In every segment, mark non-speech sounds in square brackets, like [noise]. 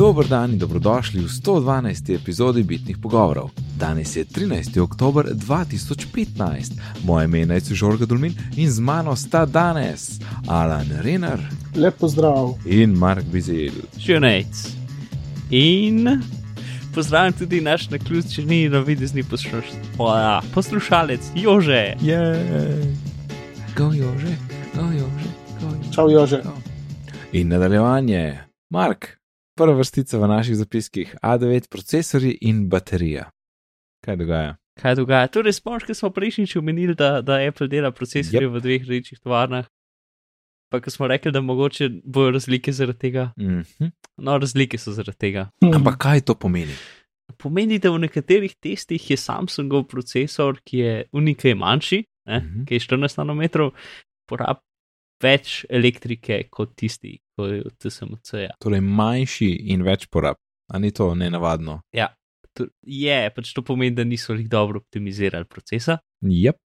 Dober dan in dobrodošli v 112. epizodi Bitnih pogovorov. Danes je 13. oktober 2015, moje ime je Žorga Dulmin in z mano sta danes Alan Renar Lepo zdrav. in Mark Bizil. Šunec. In pozdravljam tudi naš naključni novidezni posluš ja, poslušalec Jože. Je, go jože, go jože, go jože. Čau, Jože. Go. In nadaljevanje, Mark, prva vrstica v naših zapiskih: A9 procesori in baterija. Kaj dogaja? Kaj dogaja? Torej, spomniš, ko smo prejšnjič omenili, da, da Apple dela procesorje Yep. v dveh različnih tovarnah. Pa ko smo rekli, da mogoče bojo razlike zaradi tega. Mhm. No, razlike so zaradi tega. Hm. Ampak kaj to pomeni? Pomeni, da v nekaterih testih je Samsungov procesor, ki je unikaj manjši, ne, Mhm. ki je 14 nanometrov, porab več elektrike kot tisti, ki TSMC-ja. Torej, manjši in več porab. A ni to nenavadno? Ja, to je, pač to pomeni, da niso jih dobro optimizirali procesa. Yep.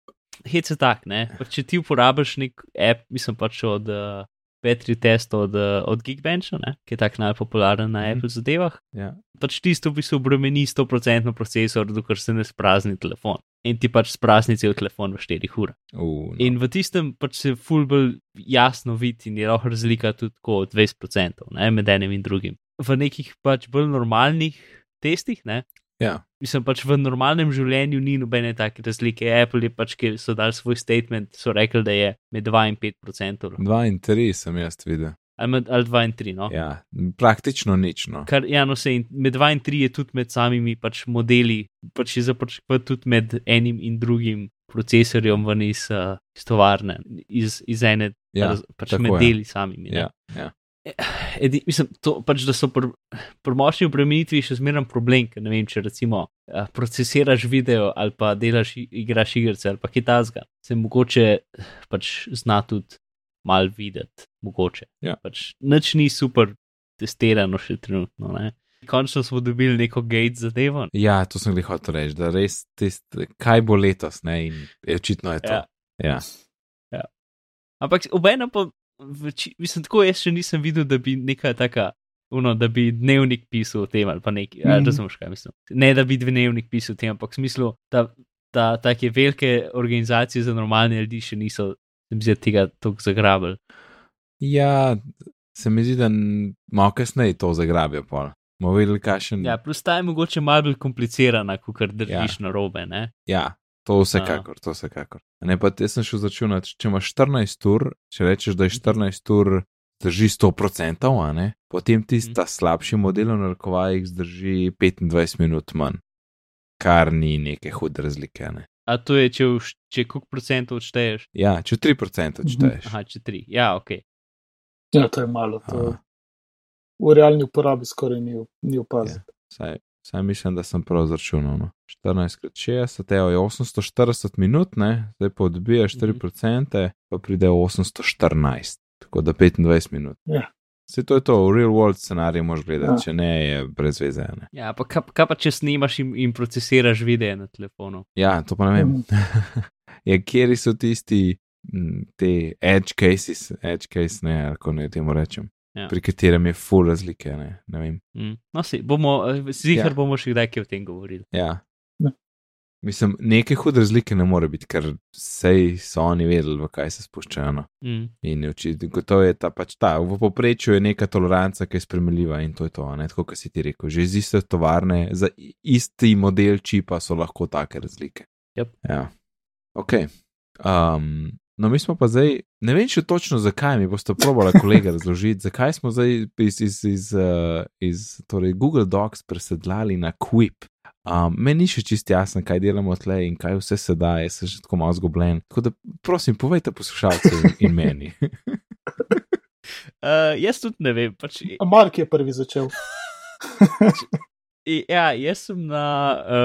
Hec je tak, ne. Pač, če ti uporabiš nek app, mislim pač od uh, battery test od, uh, od Geekbencha, ne, ki je tak najpopularen na Mhm. Apple zadevah, Ja. pač tisto v bistvu obremeni 100% procesor, dokler se ne sprazni telefon. In ti pač sprazni cel telefon v 4 urah. Uh, no. In v tistem pač se fulbol jasno vidi in je lahko razlika tudi tako od 20% ne, med enim in drugim. V nekih pač bolj normalnih testih, ne, ja. mislim pač v normalnem življenju ni nobene take razlike. Apple je pač, ki so dali svoj statement, so rekli, da je med 2 in 5%. Dva in tri sem jaz videl. Ali, med, ali 2 in 3, no. Ja, praktično nič. No. Kar, ja, no, se, in med 2 in 3 je tudi med samimi pač modeli, pač je započeti tudi med enim in drugim procesorjem ven iz, uh, iz tovarne, iz, iz ene, Ja, pač med je. deli samimi. ne. Ja, ja. [sighs] Edi, mislim, to, pač, da so pri, pri močni obremenitvi še zmeraj problem, ker ne vem, če recimo uh, procesiraš video ali pa delaš, igraš igrice ali pa kitazga, se mogoče pač zna tudi mal videti, mogoče. Ja. Pač, nič ni super testirano še trenutno. Ne? Končno smo dobili neko gate zadevo. ja, to sem jih hotel reči, da res tist, kaj bo letos, ne, in je očitno je to. Ja. Ja. Ampak obenem pa, veči, mislim, tako jaz še nisem videl, da bi neka taka. Uno, da bi dnevnik pisal o tem, ali pa nekaj, mm. Mhm. razumeš, kaj mislim. Ne, da bi dnevnik pisal o tem, ampak v smislu, da, da take velike organizacije za normalne ljudi še niso, se mi zdi, tega tako zagrabili. ja, se mi zdi, da malo kasneje to zagrabijo. Pol. Videli, kakšen. Ja, plus ta je mogoče malo bolj komplicirana, kot kar držiš ja. na robe, ne? ja, to vsekakor, to vsekakor. A Ne, pa jaz sem šel začunati, če imaš 14 ur, če rečeš, da je 14 ur, zdrži 100%, a ne, potem tista slabši model v narekovajih zdrži 25 minut manj, kar ni neke hude razlike. a Ne. A to je, če, vš- če koliko procentov odšteješ? Ja, če 3% odšteješ. Aha, če tri. Ja, ok. Ja, to je malo. To Aha. v realni uporabi skoraj ni, ni opaziti. Saj, saj mislim, da sem prav zračunal. No. 14 krat 60, evo je 840 minut, ne? zdaj pa odbijaš Mhm. 3%, pa pride 814, tako da 25 minut. Ja. Se to je to, v real world scenarij moš gledati, Ja. če ne je brez veze. Ne? Ja, pa kaj, kaj pa če snimaš in, in procesiraš videe na telefonu? Ja, to pa ne vem. Mhm. [laughs] ja, kjeri so tisti, m, te edge cases, edge case, ne, kako naj temu rečem, Ja. pri katerem je full razlike, ne, ne vem. Mm. No, si, bomo, zihar Ja. ja. bomo še kdaj o tem govorili. Ja. Ja. Mislim, neke hude razlike ne more biti, ker sej so oni vedeli, v kaj se spuščajo. No. Mm. In je očitno, gotovo je ta pač ta, v povprečju je neka toleranca, ki je spremljiva in to je to, ne, tako kot si ti rekel. Že iz iste tovarne, za isti model čipa so lahko take razlike. Yep. Ja, ok. Um, no, mi smo pa zdaj, ne vem še točno zakaj, mi boste probali kolega razložiti, zakaj smo zdaj iz, iz, iz, uh, iz torej Google Docs presedlali na Quip. Um, meni ni še čist jasno, kaj delamo tle in kaj vse se da, jaz sem že tako malo zgobljen. Tako da, prosim, povejte poslušalcem in meni. Uh, [laughs] jaz tudi ne vem. Pač, A Mark je prvi začel. i- [laughs] ja, jaz sem na,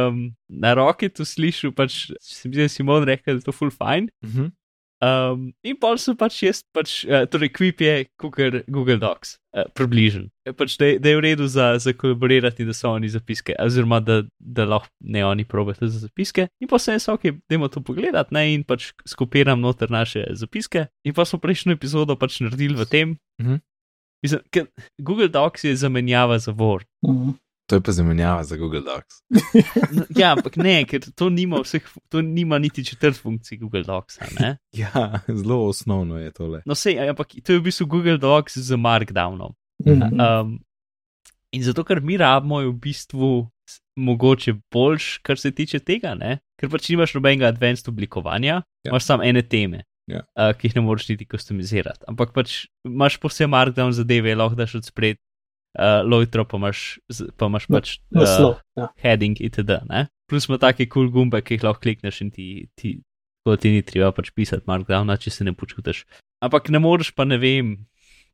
um, na Rocketu slišal, pač se mi zdi, da si Simon rekel, da je to full fine. Mhm. Um, in pol sem pač jaz, pač, uh, torej Quip je kukar Google Docs, uh, približen. Eh, Pač, da, da je v redu za, za kolaborirati, da so oni zapiske, oziroma da, da lahko ne oni probate za zapiske. In pa sem jaz, ok, dajmo to pogledati, ne, in pač skopiram noter naše zapiske. In pa smo prejšnjo epizodo pač naredili v tem, Mhm. Mislim, ker Google Docs je zamenjava za Word. Mhm. To je pa zamenjava za Google Docs. Ja, ampak ne, ker to nima, vseh, to nima niti četrt funkcij Google Docsa. Ne? [laughs] Ja, zelo osnovno je tole. No, sej, ampak to je v bistvu Google Docs z Markdownom. Mhm. Um, in zato, ker mi rabimo, je v bistvu mogoče boljš, kar se tiče tega, ne? ker pač nimaš nobenega advanced oblikovanja, Ja. ja. imaš samo ene teme, Ja. uh, ki jih ne moreš niti customizirati. Ampak pač imaš posebej Markdown zadeve, lahko daš od spred. Uh, Lojtro pa imaš, pa imaš Na- pač Naslov. Ja. heading itd. Ne? Plus ima take kul cool gumbe, ki jih lahko klikneš in ti, ti, tako ti ni treba pač pisati markdowna, če se ne počutiš. Ampak ne moreš pa ne vem,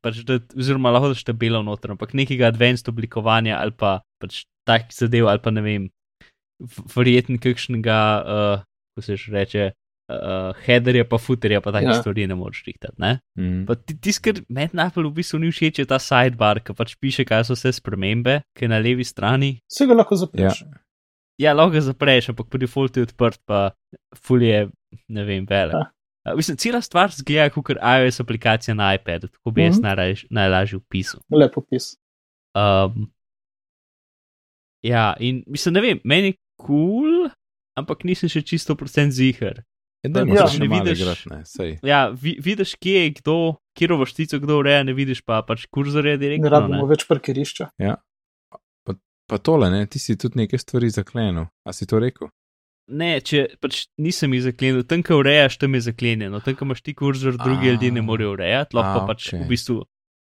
pač da, oziroma lahko daš tabelo noter, ampak nekega advanced oblikovanja ali pa pač tak zadev ali pa ne vem, verjetno kakšnega, uh, ko se že reče, uh, headerja pa footerja pa take Ja. ja. stvari ne moreš rihtati. Ne? Mm. Pa ti- Tisto, kar meni najbolj v bistvu ni všeč, je ta sidebar, ki pač piše, kaj so vse spremembe, ki je na levi strani. Vse ga lahko Ja, zapreš. Ja, lahko ga zapreš, ampak po defaultu je odprt, pa ful je, ne vem, velik. Ja. Uh, mislim, cela stvar zgleda kot iOS aplikacija na iPadu, tako bi jaz Mhm. najraj- najlažje opisal. Lep opis. Um, ja, in mislim, ne vem, meni je kul, cool, ampak nisem še čisto procent ziger. Da, Ja, ne še vidiš- igrati, ne, sej. Ja, vi, vidiš, kje je kdo, kjer vrstico kdo ureja, ne vidiš pa pač kurzorja Ne direktno. rabimo več parkirišča. Pa tole, ne, ti si tudi neke stvari zaklenil. A si to rekel? Ne, če pač nisem jih zaklenil, tam, ko urejaš, tam je zaklenjeno, tam, ko imaš ti kurzor, drugi ljudje ne morejo urejati, lahko pa pač okej. v bistvu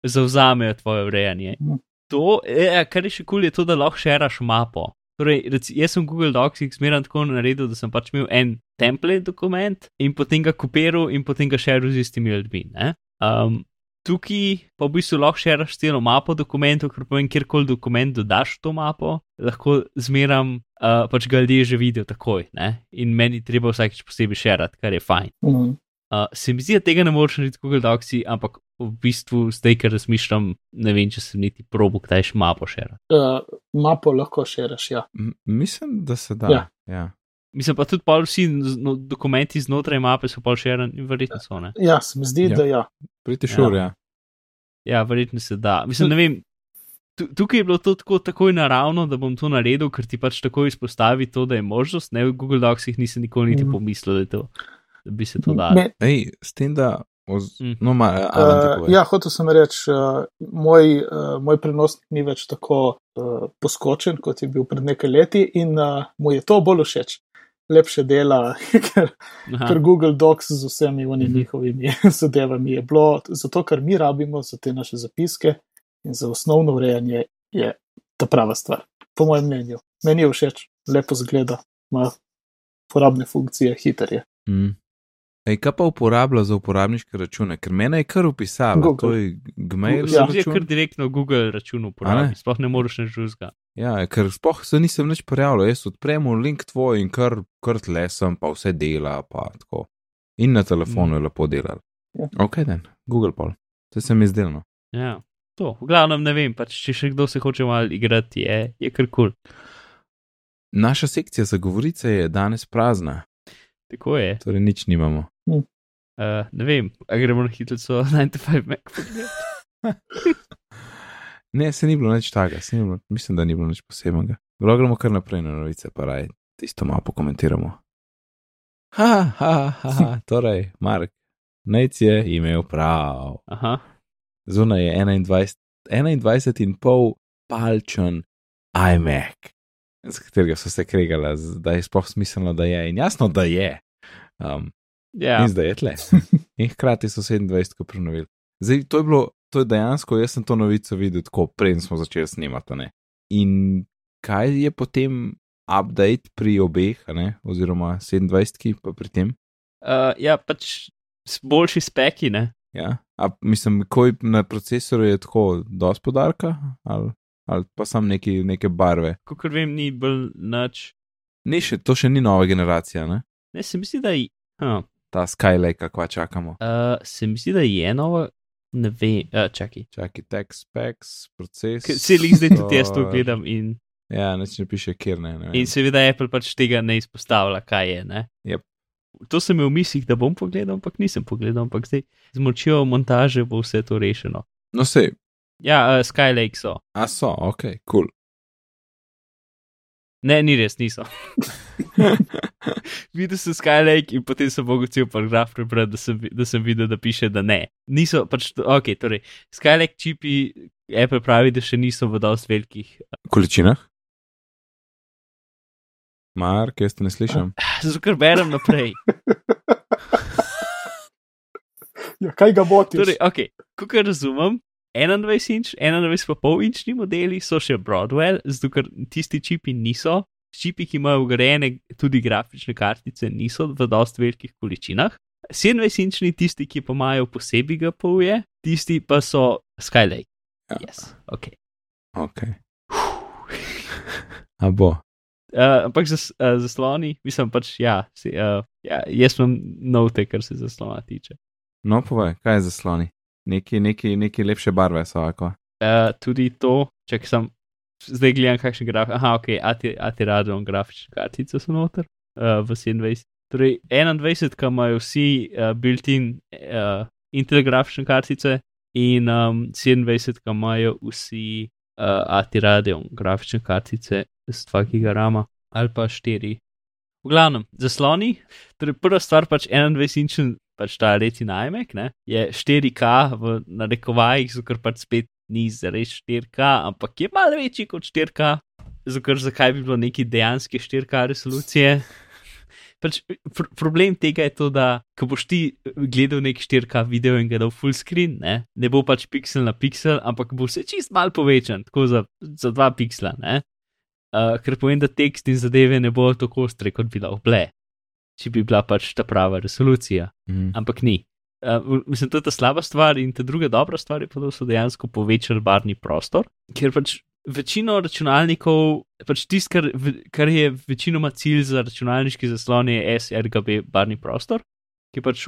zauzamejo tvoje urejanje. Mhm. To, e, kar je še kul, je to, da lahko šeraš mapo. Torej, jaz sem Google Docsih zmeraj tako naredil, da sem pač imel en template dokument in potem ga kopiral in potem ga šeril z istimi ljudmi. Um, tukaj pa v bistvu lahko šeraš celo mapo dokumentov, ker povem, kjerkoli dokument dodaš v to mapo, lahko zmeram, uh, pač ga ljudje že vidijo takoj. Ne? In meni treba vsakeč posebej šerati, kar je fajn. Mhm. Uh, se mi zdi, da tega ne moreš narediti Google Docsi, ampak v bistvu zdaj, ker razmišljam, ne vem, če sem niti probo, kdaj še mapo šerati. Uh, mapo lahko šeraš, ja. M mislim, da se da. Ja. ja. Mislim pa tudi pol vsi no, dokumenti znotraj mape so pol šerani in verjetno so, ne? Ja, se mi zdi, Ja. da ja. Priti šur, ja. Ja, verjetno se da. Mislim, ne vem. tu- Tukaj je bilo to tako takoj naravno, da bom to naredil, ker ti pač takoj izpostavi to, da je možnost. Ne, v Google Docsih nisem nikoli niti Mhm. pomislil, da, je to, da bi se to dalo. Ej, s tem, da. Oz... Mm. No, ma, Uh, ja, hotel sem reči, uh, moj, uh, moj prenosnik ni več tako uh, poskočen, kot je bil pred nekaj leti, in uh, mu je to bolj všeč. Lepše dela, [laughs] ker, Aha, ker Google Docs z vsemi oni Mhm. njihovimi [laughs] zadevami je bilo, zato kar mi rabimo za te naše zapiske in za osnovno urejanje, je ta prava stvar. Po mojem mnenju. Meni je všeč, lepo zgleda, ima uporabne funkcije, hiter je. Mm. Ej, kaj pa uporablja za uporabniške račune? Ker mene je kar upisalo, Google. to je Gmail Ja. račun. kar direktno Google račun A uporabi, ne? sploh ne moreš nič drugega. Ja, ker sploh se nisem več prijavil, jaz odprem link tvoj in kar, kar tle sem, pa vse dela, pa tako. In na telefonu Mm. je lepo delal. Ja. Ok, den, Google pol. To se mi je zdelo. Ja, to. V glavnem ne vem, pač, če še kdo se hoče malo igrati, je, je kar kul. Cool. Naša sekcija za govorice je danes prazna, Tako je. torej nič nimamo. Uh, ne vem, a gremo na hitro 95 [laughs] Mac pogledat. [laughs] Ne, se ni bilo nič takega, se ni bilo, mislim, da ni bilo nič posebnega. Lahko gremo kar naprej na novice, pa raj tisto malo pokomentiramo. Ha, ha, ha, ha, [laughs] torej, Mark, Nec je imel prav. Aha, Zunaj je 21, 21 in pol palčen iMac, z katerega so se kregali, da je sploh smiselno, da je. In jasno, da je. Um, ja, In zdaj je tle. In hkrati so 27 ko prenovili. Zdaj, to je bilo, to je dejansko, jaz sem to novico videl tako, preden smo začeli snemati. Ne? In kaj je potem update pri obeh, ne? oziroma 27, pa pri tem? uh, ja pač boljši speki, ne. Ja? A, mislim, ko je na procesorju je tako, dosti podarka, ali, ali pa sam neki, neke barve. Kot vem, ni bolj nič. Ni še, to še ni nova generacija, ne? Ne, se mi zdi, da je. Huh. Ta Skylake, kakva čakamo. Uh, se mi zdi, da je nova, ne vem, uh, čakaj. Čakaj, text specs, proces. Celih zdaj tudi jaz to gledam in, Ja, neč ne piše, kjer ne. ne vem. in seveda Apple pač tega ne izpostavlja, kaj je. Ne? Yep. To sem imel v mislih, da bom pogledal, ampak nisem pogledal, ampak zdaj z močjo montaže bo vse to rešeno. No, sej, Ja, uh, Skylake so. A so, ok, kul. Cool. Ne, ni res, niso. [laughs] [laughs] videl sem Skylake in potem sem mogel cel paragraf prebrati, da, sem da sem videl, da piše, da ne. Niso, pač, ok, torej, Skylake čipi, Apple pravi, da še niso v dosti velikih. Količinah? Mark, jaz te ne slišim. [laughs] Zato, ker berem naprej. [laughs] Ja, kaj ga motiš? Torej, ok, kot razumem, 21 inč, 21,5 inčni modeli so še Broadwell, zato ker tisti čipi niso. Čipi, ki imajo ugrajene tudi grafične kartice, niso v dosti velikih količinah. 27 inčni, tisti, ki pa imajo posebej GPU-je, tisti pa so Skylake. Ja. Yes, okay. Ok. A bo. uh, ampak za uh, zasloni, mislim pač, ja, si, uh, ja jaz sem note, kar se zaslona tiče. No, povej, kaj je zasloni? Neki, neki, neki lepše barve so, ako. Uh, tudi to, če sem zdaj gledam, kakšen graf. Aha, ok, AT Radeon grafične kartice so noter uh, v 27. Torej, 21, ki imajo vsi uh, built-in uh, Intel grafične kartice, in um, 27, ki imajo vsi uh, AT Radeon grafične kartice z 2 gigabajta ali pa 4. V glavnem, zasloni, torej prva stvar pač 21 inčen. Pač ta retina iMac ne, je 4K v narekovajih, zato ker pač spet ni zares 4K, ampak je malo večji kot 4K, zato zakaj bi bilo neki dejanske 4K resolucije. Pač, pr problem tega je to, da ko boš ti gledal nek 4K video in ga dal full screen, ne, ne bo pač pixel na pixel, ampak bo se čist mal povečan, tako za, za dva pixela, ne. Uh, ker povem, da tekst in zadeve ne bodo tako ostre, kot bi lahko bile, če bi bila pač ta prava resolucija Mhm. ampak ni. Uh, mislim, to je ta slaba stvar, in ta druga dobra stvar je da so dejansko povečali barni prostor, ker pač večino računalnikov, pač tisto, kar, kar je večinoma cilj za računalniški zaslon, je sRGB barni prostor, ki je pač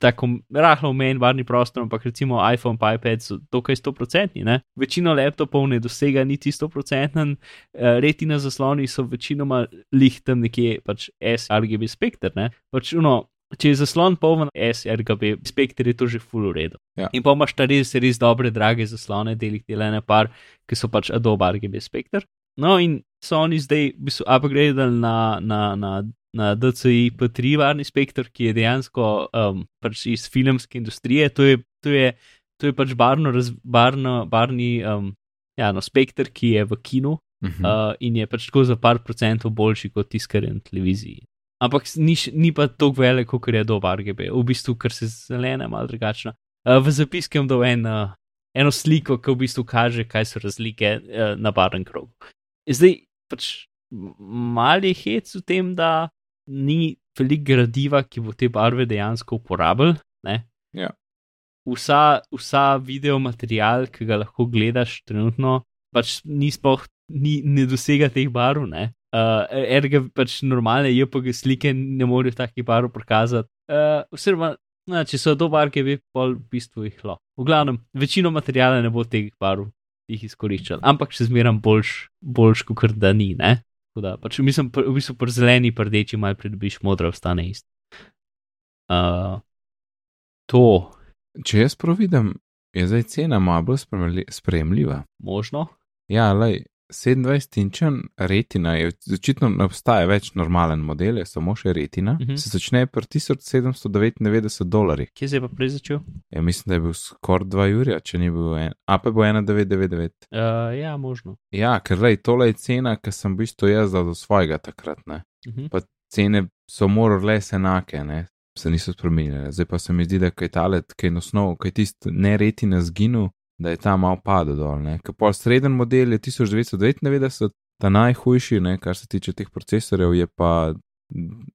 tako rahlo omejen barni prostor, ampak recimo iPhone pa iPad so dokaj 100-odstotni. ne. Večino laptopov ne dosega niti 100-odstoten, uh, retina zasloni so večinoma lih tam nekje pač sRGB spektr, ne. Pač uno, če je zaslon poln sRGB, spektr je to že full uredu. Ja. In pa imaš ta res, res dobre, drage zaslone, delih delene par, ki so pač Adobe RGB spektr. No, in so oni zdaj v bistvu upgradali na, na, na, na DCI P3 varni spektr, ki je dejansko um, pač iz filmske industrije. To je, to je, to je pač barno, raz, barno, barni um, ja, no, spektr, ki je v kinu Mhm. uh, in je pač tako za par procentov boljši kot tiskar na televiziji. Ampak ni, ni pa tako velik, kot je do RGB, v bistvu, ker se zelena je malo drugačna. Uh, v zapiskem do en, uh, eno sliko, ki v bistvu kaže, kaj so razlike uh, na barem krogu. Zdaj pač mali hec v tem, da ni veliko gradiva, ki bo te barve dejansko uporabil. ne. Ja. Vsa, vsa video material, ki ga lahko gledaš trenutno, pač ni sploh, ni, ne dosega teh barv. Ne? Uh, erga pač normalne JPG slike ne morejo takih barv prikazati. Uh, oziroma, na, če so do barke, bi pol v bistvu jih lahko. V glavnem, večino materijala ne bo teh barv jih izkoriščal, ampak še zmeram boljš, boljš kot da ni. Ne? Tako da, pač mislim, v bistvu pri zeleni, pri rdeči malo pridobiš, modra ostane isto. Uh, to Če jaz prav vidim, je zdaj cena malo bolj spremlji- sprejemljiva. možno. Ja, lej, 27 inčen retina je, očitno ne obstaja več normalen model, je samo še retina. Mhm. Mm -hmm. Se začne pri 1799 dolarjih. Kje se je pa prej začel? Ja, mislim, da je bil skoraj 2 jurja, če ni bil en. A pa je bil 1999. Uh, ja, možno. Ja, ker lej, tole je cena, ki sem v bistvu jaz dal do svojega takrat. Ne. Uh -huh. Pa cene so morale enake, ne. se niso spremenile. Zdaj pa se mi zdi, da je talet, ki je osnov, ki je tisti ne retina zginil, da je ta malo padel dol. ne. Ker pol sreden model je 1999, ta najhujši, ne, kar se tiče teh procesorjev, je pa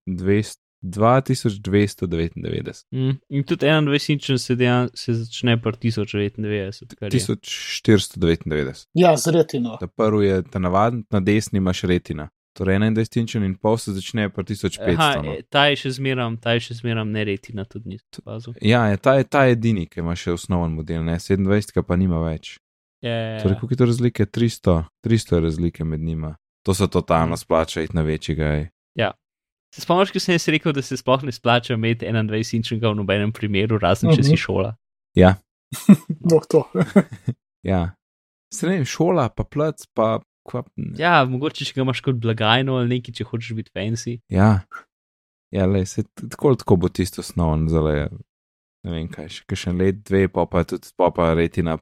200 2299. Mm. In tudi 21 se, dejan, se začne pri 1099, kar je. 1499. Ja, z retino. Ta prvi je ta navaden, na desni imaš retina. Torej 21 inčen in pol se začne pri 1500. Aha, no. e, ta je še zmeram, ta je še zmeram ne retina, tudi nisem opazil. Ja, je, ta je ta edini, ki ima še osnoven model, ne 27, pa nima več. Je, Torej, koliko je to razlike? 300, 300 je razlike med njima. To se totalno splača iti na večjega. ej. Se spomniš, ko sem jaz rekel, da se sploh ne splača imeti 21 inčnega v nobenem primeru, razen če si Mhm. šola. Ja, [laughs] No, to. [laughs] Ja. Vem, šola, pa plec, pa kva. Ja, mogoče če ga imaš kot blagajno ali nekaj, če hočeš biti fancy. Ja, ja le, se tako tako bo tisto osnovno, zale, ne vem kaj, še kakšen let, dve, pa pa tudi pa pa retina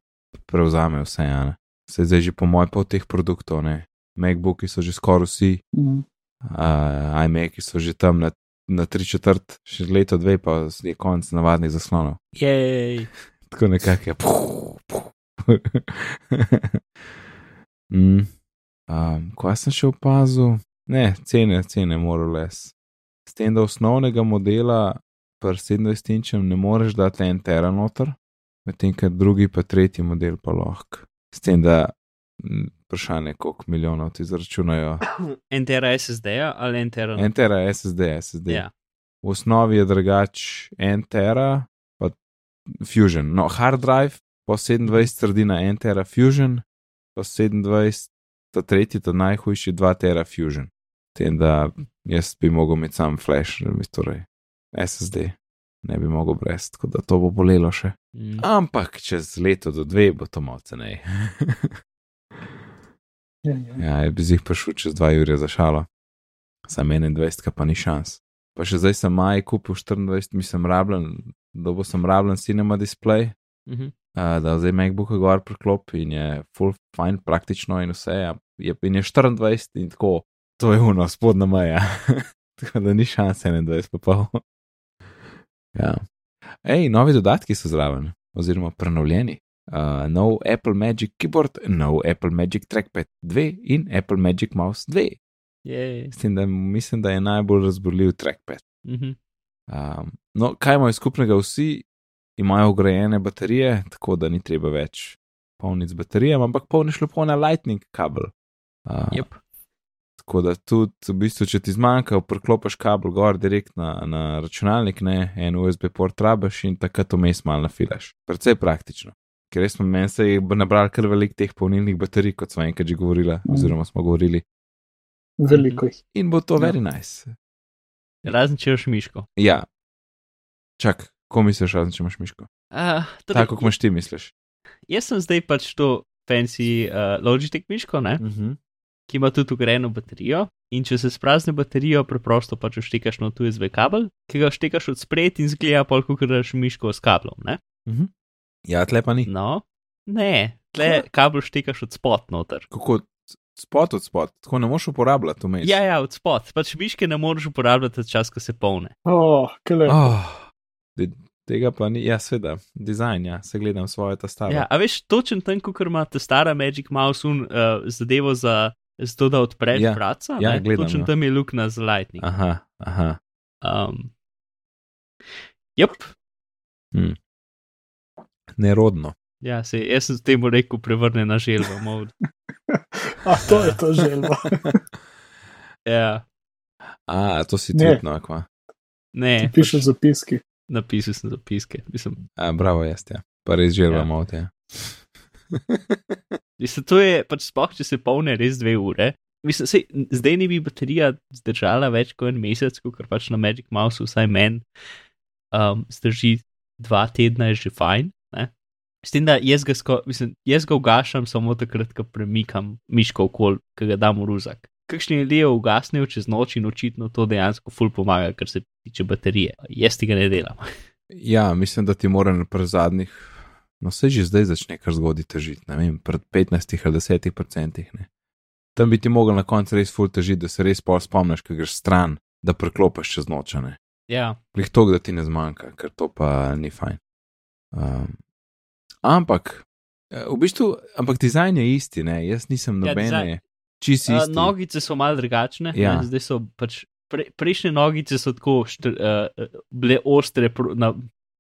prevzame vse, ja, ne. Se zdaj že po moj po teh produktov, ne. Macbooki so že skoraj vsi, Mm. uh, iMaki so že tam na, na tri četrt, še leto, dve, pa je konc navadnih zaslonov. Jej. Tako nekako je. Puh, puh. [laughs] mm. Um, kaj sem še opazil? Ne, cene, cene, morales. S tem, da osnovnega modela pri 27-inčem ne moreš dati en tera noter, medtem ko drugi pa tretji model pa lahko. S tem, da vprašanje, koliko milijonov ti zračunajo. [coughs] En tera SSD-ja ali en tera? En tera SSD, SSD. Ja. V osnovi je drugač en tera, pa Fusion. No, hard drive, pa 27 sredina en tera Fusion, pa 27, ta tretji, ta najhujši 2 tera Fusion. Tem, da jaz bi mogel imeti sam flash, torej SSD, ne bi mogel brez, tako da to bo bolelo še. Mm. Ampak čez leto do dve bo to malo ceneje. [laughs] Ja, ja. ja, bi jih prišel čez 2 ure za šalo, sam 21, pa ni šans. Pa še zdaj sem maj kupil 24, mislim, rabljen, dobo sem rabljen cinema display, Mhm. Uh, da zdaj MacBook gor priklopi in je full fine, praktično in vse. Ja. Je, in je 24 in tako, to je uno, spodnja meja. [laughs] tako da ni šans 21, pa pol. ja. Ej, novi dodatki so zraven, oziroma prenovljeni. Uh, nov Apple Magic Keyboard, nov Apple Magic Trackpad 2 in Apple Magic Mouse 2. Jej. S tem, da mislim, da je najbolj razborljiv trackpad. Mhm. Um, no, kaj imajo skupnega vsi? Imajo ugrajene baterije, tako da ni treba več polniti z baterijami, ampak polniš lepo na Lightning kabel. Uh, Yep. Tako da tudi, v bistvu, če ti zmanjka, priklopiš kabel gor direkt na, na računalnik, ne en USB port rabiš in takrat vmes malo nafilaš. Predvsej praktično. Ker res smo meni se je nabral kar velik teh polnilnih baterij, kot smo enkrat že govorili, Mm. oziroma smo govorili. Veliko jih. In bo to Ja. very nice. Razen če imaš miško. Ja. Čak, ko misliš, razen če imaš miško? Uh, Tako, kot imaš ti, misliš. Jaz sem zdaj pač to fancy uh, Logitech miško, ne, Uh -huh. ki ima tudi ugrajeno baterijo. In če se sprazni baterijo, preprosto pač vštekaš na tu USB kabel, ki ga vštekaš od spred in zgleda pol, kot daš miško s kablom. Ne? Uh -huh. Ja, tle pa ni. No, ne, tle kabel vštekaš od spod noter. Kako spot od spot, tako ne moš uporabljati vmes. Ja, ja, od spod. Pač miške ne moreš uporabljati čas, ko se polne. Oh, kele. Oh, de, tega pa ni, ja, seveda, dizajn, ja, se gledam svoje ta stara. Ja, a veš, točen tam, kot ima ta stara Magic Mouse, un, uh, zadevo za, za to, da odpreš Ja, vrata. ja, ne? gledam, Točen ja. tam je luknja za Lightning. Aha, aha. Um, yep. Nerodno. Ja, se, jaz sem temu rekel prevrne na želvo. mod. [laughs] A to je to želva. [laughs] ja, A, to si Ne. tudi, no, kva. ne, Piše zapiski. Napisal sem zapiske. Mislim, A, bravo, jaz, ja. Pa res želva Ja. malo, ja. [laughs] mislim, to je pač spoh, če se polne res dve ure. Mislim, sej, zdaj ni bi baterija zdržala več kot en mesec, ker pač na Magic Mouse, vsaj meni, um, zdrži dva tedna, je že fajn. Ne? S tem, da jaz ga, sko, mislim, jaz ga ugašam samo takrat, ko premikam miško okol, ki ga dam v ruzak. Kakšni ljudje ugasnejo čez noč in očitno to dejansko ful pomaga, kar se tiče baterije. Jaz tega ne delam. Ja, mislim, da ti mora na pred zadnjih, no se že zdaj začne kar zgoditi težiti, ne vem, pred 15 ali 10 procentih. Ne. Tam bi ti mogel na koncu res ful težiti, da se res pol spomniš, ker greš stran, da preklopiš čez nočane. Ja, Plih to, da ti ne zmanjka, ker to pa ni fajn. Um, ampak, eh, v bistvu, ampak dizajn je isti, ne, jaz nisem Ja, nobene, dizajn. Čisi Uh, nogice so malo drugačne, Ja. ja. zdaj so pač pre, prejšnje nogice so tako štr, uh, bile ostre, pro, na,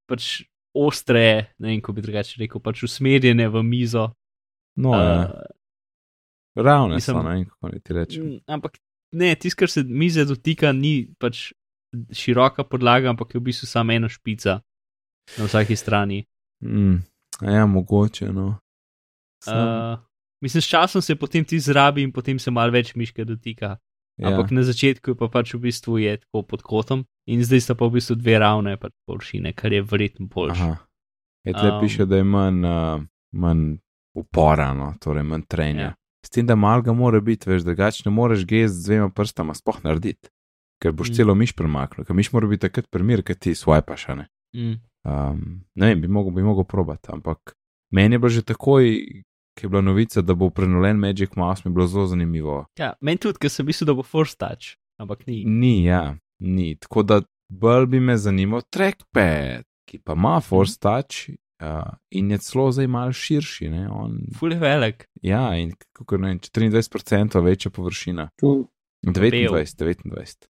pač ostre, ne vem, kako bi drugače rekel, pač usmerjene v mizo. No, uh, ravne mislim- so, ne vem, kako ti rečem. ampak ne, tisto, kar se mize dotika, ni pač široka podlaga, ampak je v bistvu samo ena špica na vsaki strani. Mm, ja, mogoče, no. Sam, Uh, mislim, s časom se potem ti zrabi in potem se malo več miške dotika. ja. Ampak na začetku je pa pač v bistvu je tako pod kotom in zdaj sta pa v bistvu dve ravne pač površine, kar je verjetno boljše. Je tle Um, piše, da je manj, uh, manj upora, no, torej manj trenja. Ja. S tem, da mal ga mora biti, veš, drugače ne moreš gest z dvema prstama sploh narediti, ker boš Mm. celo miš premaknil, ker miš mora biti takrat primer, ker ti swipaš, ne. Mm. Um, ne vem, bi mogel, bi mogel probati, ampak meni je bilo že takoj, ki je bila novica, da bo prenolen Magic Mouse, mi je bilo zelo zanimivo. Ja, meni tudi, ker sem mislil, da bo Force Touch, ampak ni. Ni, ja, ni. Tako da bolj bi me zanimal trackpad, ki pa ima Force Touch uh, in je celo zdaj mal širši. Ne? On, Ful je velik. ja, in kako ne vem, 24% večja površina. Tu, 29, 29.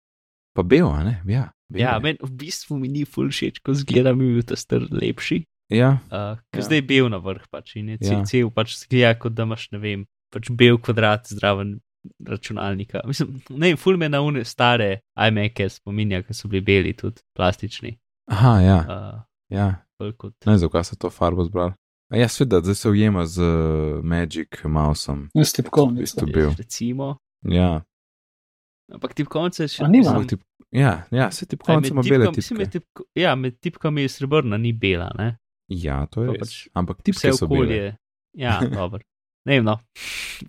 Pa bel, a ne? Ja, bel Ja, je. meni v bistvu mi ni ful všeč, ko zgleda mi bil ta star lepši. Ja, Uh, ker Ja. ja. zdaj je bil na vrh, pač in je Ja. ja. cel pač zgleda, kot da imaš, ne vem, pač bel kvadrat zraven računalnika. Mislim, ne vem, ful me na une stare iMac-e spominja, ki so bili beli, tudi plastični. aha, ja, Uh, ja. bolj kot. Ne zakaj so to farbo zbrali. A ja, sveda, zdaj se ujema z uh, Magic Mouseom. s tipkovnico. V bistvu bil. Recimo. Ja, Ampak tipkovnice še? Samo tip, ja, ja, se ti Aj, konci ima bele tipke. med tipko, ja, med tipkami je srebrna, ni bela, ne? Ja, to je res. pač Ampak Vse so bele. okolje. Ja, dobro. Ne vem, no.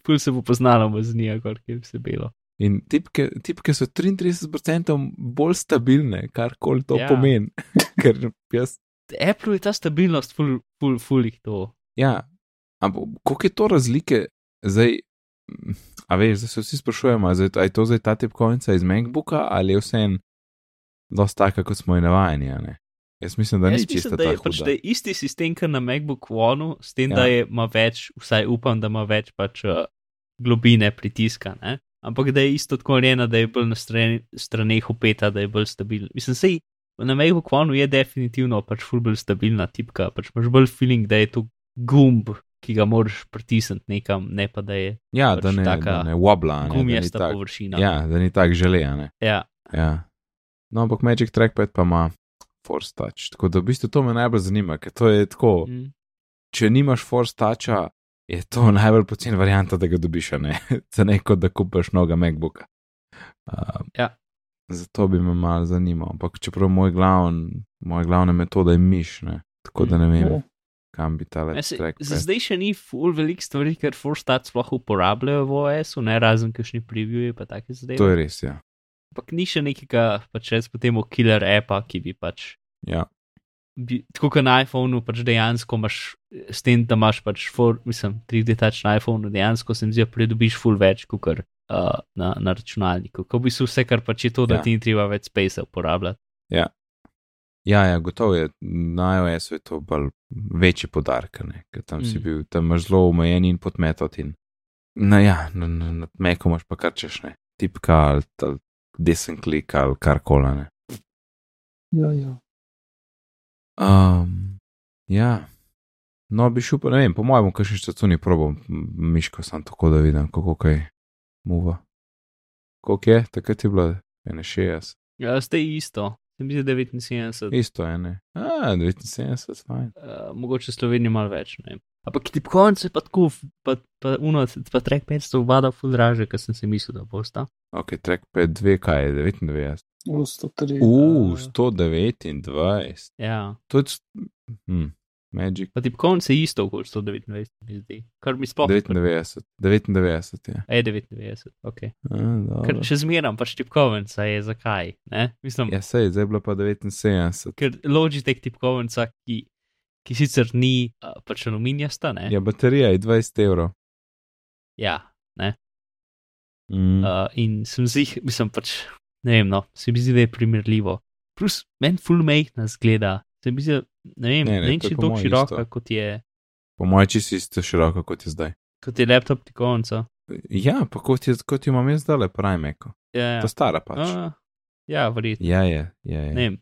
Pul se bo poznalo, z njega, kar je vse belo. In tipke, tipke so 33% bolj stabilne, kar koli to ja. Pomeni. [laughs] Ker jaz, Apple je ta stabilnost, ful, ful, ful jih to. ja, ampak koliko je to razlike zdaj? A veš, zdaj se vsi sprašujemo, zdaj, a je to zdaj ta tipkovnica iz MacBooka ali je vse en dosta taka, kot smo ji navajeni, ne? Jaz mislim, da ni Jaz čisto da je, tako. pač, da je isti sistem, kot na MacBook One, s tem, Ja. da je, ima več, vsaj upam, da ima več pač, uh, globine pritiska. Ne? Ampak da je isto tako narejena, da je bolj na strani, straneh upeta, da je bolj stabilna. Mislim, sej na MacBook One je definitivno pač ful bolj stabilna tipka, pač imaš bolj feeling, da je to gumb, ki ga moraš pritisniti nekam, ne pa da je Ja, pač da ne, taka da ne wobla, ne, ni gumijasta površina. ja, da ni tak žele, ne. ja. Ja. No, ampak Magic Trackpad pa ima Force Touch. Tako da v bistvu to me najbolj zanima, ker to je tako, Mm. če nimaš Force Toucha, je to [laughs] najbolj pocen varianta, da ga dobiš, ne, [laughs] za neko, da kupaš noga MacBooka. Uh, Ja. Zato bi me malo zanimal, ampak čeprav moj glavn, moja glavna metoda je miš, ne, tako da ne vem, Ja. kam bi ta Ja, trackpad. Za zdaj še ni full velik stvari, ker Forstat sploh uporabljajo v OS-u, ne razen kakšni previewji pa take zadeve. To je res, ja. Ampak ni še nekega, pač recimo temu killer appa, ki bi pač, ja. bi, tako kot na iPhonu, pač dejansko imaš, s tem, da imaš pač, for, mislim, 3D touch na iPhonu, dejansko se mi zdi, da pridobiš full več, kot uh, na, na računalniku. Ko bi se vse, kar pač je to, da Ja. ja. ti ni treba več space uporabljati. Ja, ja, gotovo je. Na iOS-u je to bolj večji podarek, ker tam mm. si bil, tam imaš zelo omejen in podmetot. In, no, ja, na, na, na Meku imaš pa kar češ ne, tipka ali, ali desen klik ali kar koli. Ja, ja. Um, ja, no, bi šel pa ne vem, po mojem, kakšen štacuni probam miško, sem tako da vidim, kako kaj muva. Koliko je, takrat je bilo 61. Ja, zdaj je isto, se mi zdi 79, Isto je, ne. A, 79, fajn. uh, mogoče Slovenija malo več. Ne. vem. Ampak tipkovnice pa tako, pa, pa, uno, pa trackpad sta obada ful draže, ker sem si mislil, da bosta. Ok, trackpad 2, kaj je 99. V 103. Uh, Ja. 129. Ja. To je. Hm, Magic. Pa tipkovnice je isto okoli 129, mi zdi. Kar mi sploh 99. 99 je. Je 99, ok. A, Ker še zmeram pač tipkovnica je zakaj, ne? Mislim, Ja, sej, zdaj je bila pa 79. ker Logitech tipkovnica, ki, ki sicer ni pač aluminijasta, ne? Ja, baterija je 20 evrov. ja ne. Mm. Uh, in sem zih, mislim pač, ne vem, no, se mi zdi, da je primerljivo. Plus, meni full majhna zgleda, se mi zdi, ne vem, Ne, ne, ne, če je tako široka, isto. kot je, Po mojem, čisto isto široko kot je zdaj. kot je laptop tipkovnica. Ja, pa kot, je, kot jo imam jaz zdaj, Primeko. Ja, ja. Ta stara pač. A, ja, verjetno. Ja, je, je. je. Ne vem.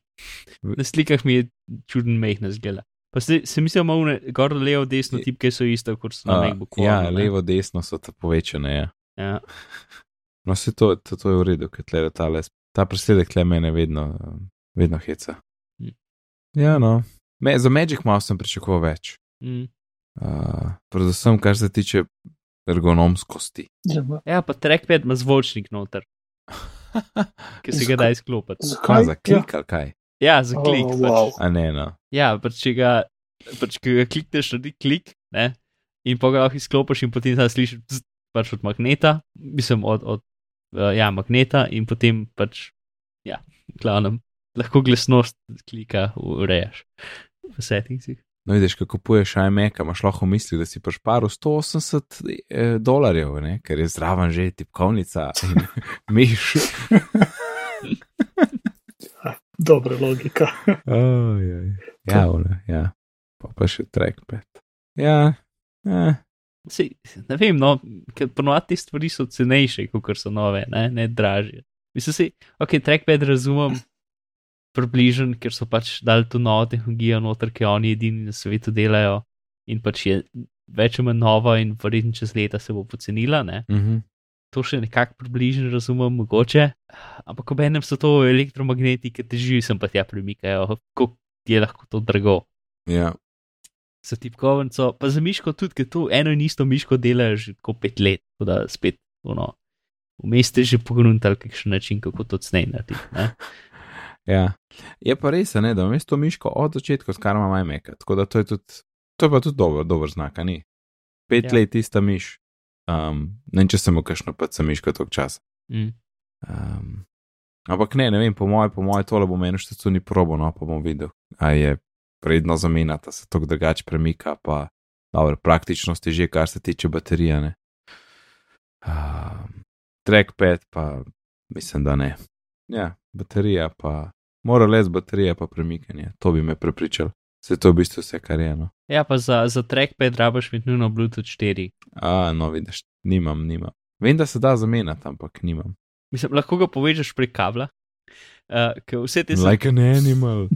Na slikah mi je čuden majhna zgleda. Pa se, se mi zdi, da ima gor, levo, desno tipke so iste, kot so na MacBooku. ja, ne. levo, desno so povečane. Ja. Ja. No, se to, to, to je v redu, ker tle ta, les, ta presledek tle mene vedno, vedno heca. Mm. Ja, no. Me, za Magic Mouse sem pričakoval več. Mm. Uh, predvsem, kar se tiče ergonomskosti. Ja, ja, pa trackpad ima zvočnik noter, [laughs] ki se ga da izklopiti. Kaj Zakaj? za klik ali kaj? Ja, za klik. Oh, pač. wow. A ne, no. Ja, pač če ga, pač, ga klikneš, naredi klik, ne, in pa ga lahko izklopiš in potem tam slišiš zzz, pač od magneta, mislim od, od uh, ja, magneta in potem pač, ja, glavnem, lahko glasnost klika urejaš v settingsih. No, vidiš, ko kupuješ iMac, imaš lahko misli, da si paš paru 180 eh, dolarjev, ne? ker je zraven že tipkovnica in [laughs] miš. [laughs] Dobra logika. Oh, ja, one, ja, pa, pa še trackpad. Ja, eh. Sej, ne vem, no, ker ponovadi te stvari so cenejše, kot so nove, ne, ne dražje. Mislim si, ok, trackpad razumem približen, ker so pač dali to novo tehnologijo noter, ki oni edini na svetu delajo in pač je več ali manj nova in verjetno čez leta se bo pocenila, ne. Uh -huh. To še nekako približno razumem, mogoče. Ampak ob enem so to elektromagneti, ki težijo, sem pa tja premikajo, kako je lahko to drago. Ja, Za tipkovnico, pa za miško tudi, ker tu eno in isto miško delajo že tako pet let, tako da spet, ono, vmes ste že pogruntali kakšen način, kako to cnej narediti. [laughs] ja. Je pa res, ne, da vmes to miško od začetka skarma iMac, tako da to je tudi, to je pa tudi dober, dober znak, a ni. Pet Ja. let ista miš. Um, ne vem, če sem v kakšno pa sem miško toliko časa. Mm. Um, ampak ne, ne vem, po mojem, po mojem, tole bom eno štecu ni probo, no pa bom videl, a je predno zamenjata, se to drugače premika, pa dobro, praktičnost je že, kar se tiče baterije. Ne. Um, trackpad pa mislim, da ne. Ja, baterija pa, mora les baterija pa premikanje, to bi me prepričal. Se to je v bistvu vse, kar je eno. Ja, pa za, za trackpad rabaš imeti nujno Bluetooth 4. A, no, vidiš, nimam, nimam. Vem, da se da zamenjati, ampak nimam. Mislim, lahko ga povežeš prek kabla. Uh, vse te, Like an animal.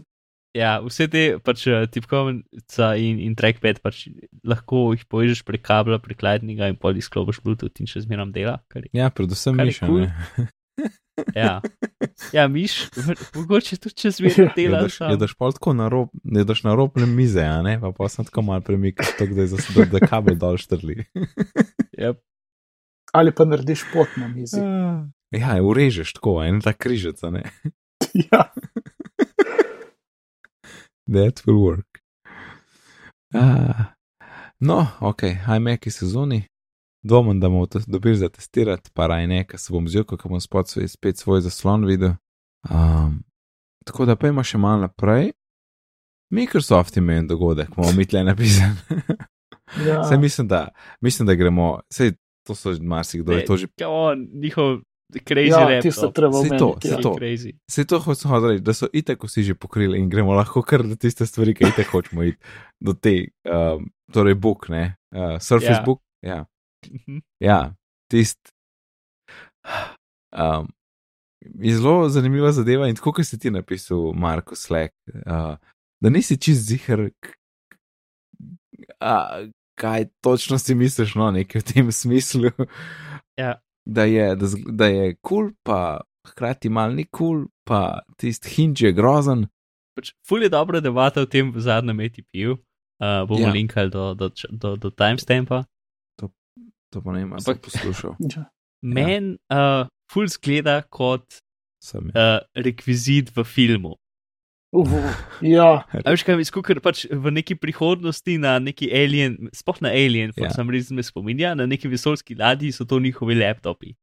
Ja, vse te pač eh, tipkovnica in, in trackpad pač lahko jih povežeš prek kabla, prek lightninga in pol izklopiš Bluetooth in še zmeraj dela. Kar je, Ja, predvsem kul. ne. ja. ja, miš, mogoče tudi če zmeraj dela. Jedeš, sam. jedeš pol tako na rob, jedeš na rob mize, a ne, pa pa sem tako mal premikal, tako da je zas, da, da kabel dol štrli. Yep. Ali pa narediš pot na mizi. Ja, urežeš tako, en tak križec, a ne. Ja, That will work. Ah. No, ok, iMac sezoni. Dvomim, da bomo to dobili za testirati, pa raj ne, ker se bom vzel, ko bom spet svoj, spet svoj zaslon videl. Um, tako da pojmo še malo naprej. Microsoft ima en dogodek, bomo mi tle napisali. ja. [laughs] Saj mislim, da, mislim, da gremo, sej to so marsikdo je to že. On, njihov crazy ja laptop. tisto treba Saj to, saj Ja. to. Crazy. Se to hočem reči, da so itek vsi že pokrili in gremo lahko kar do tiste stvari, ki itek hočemo iti, do te, um, torej book, ne, uh, Surface Ja. yeah. book. Ja, Mhm. ja tist. Um, je zelo zanimiva zadeva in tako, kot si ti napisal, Marko Slack, uh, da nisi čist zihar, a, kaj točno si misliš, no, nekaj v tem smislu. Ja. Da je, da, z- da je kul, cool, pa hkrati mal ni kul, cool, pa tisti hinč je grozen. Pač, ful je dobra debata o tem zadnjem ATP-ju. Uh, bomo Ja. ja. linkali do, do, do, do timestampa. To pa ne vem, Ampak- poslušal. [laughs] Ja. Meni uh, ful zgleda kot Sem, uh, rekvizit v filmu. Uf, ja, A veš kaj, ker pač v neki prihodnosti na neki alien, sploh na alien, Ja. ja. sem res me spominja, na neki vesoljski ladji so to njihovi laptopi.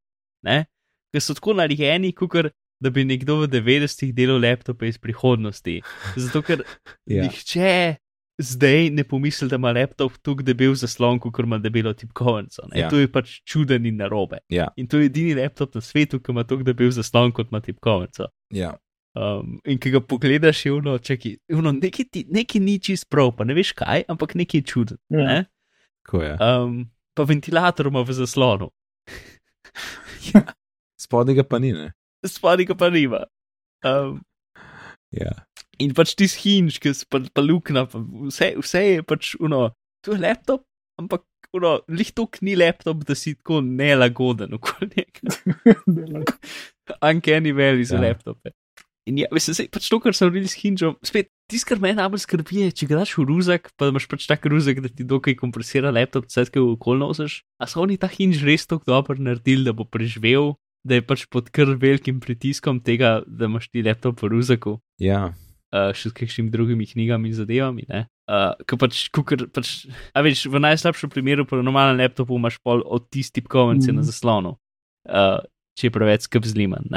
Ne? Ker so tako narejeni, kot da bi nekdo v 90-ih delal laptope iz prihodnosti. Zato ker [laughs] ja. nihče zdaj ne pomisli, da ima laptop tako debel zaslon, kot ima debelo tipkovnico. Ja. To je pač čuden in narobe. Ja. In to je edini laptop na svetu, ki ima tako debel zaslon, kot ima tipkovnico. ja. Um, in ki ga pogledaš, je uno, čaki, uno nekaj, ti, nekaj ni čist prav, pa ne veš kaj, ampak nekaj čuden. ja. Ne? Ko je. Um, pa ventilator ima v zaslonu, [laughs] Spodaj ga pa ni, ne. spodaj ga pa nima. Um, Ja. in pač ti hinč, ki se pa, pa luknja, pa vse, vse je pač uno, to je laptop, ampak uno, lih to ni laptop, da si tako nelagoden okoli njega. [laughs] Uncanny valley za Ja. ja. laptope. In ja, mislim, sej, pač to, kar sem videl s hinčom, spet tisto, kar me najbolj skrbi, je, če ga daš v ruzak, pa imaš pač tak ruzak, da ti dokaj kompresira laptop, vse kaj okolno nosiš. A so oni ta hinč res tako dobro naredili, da bo preživel, da je pač pod kar velikim pritiskom tega, da imaš ti laptop v ruzaku. Ja. uh, še s kakšnimi drugimi knjigami in zadevami. Ne? Uh, ker pač, kukor, pač, a veš, v najslabšem primeru, po normalnem laptopu imaš pol od tistih kovence mm. na Mhm. zaslonu, uh, če je preveč skrb zliman.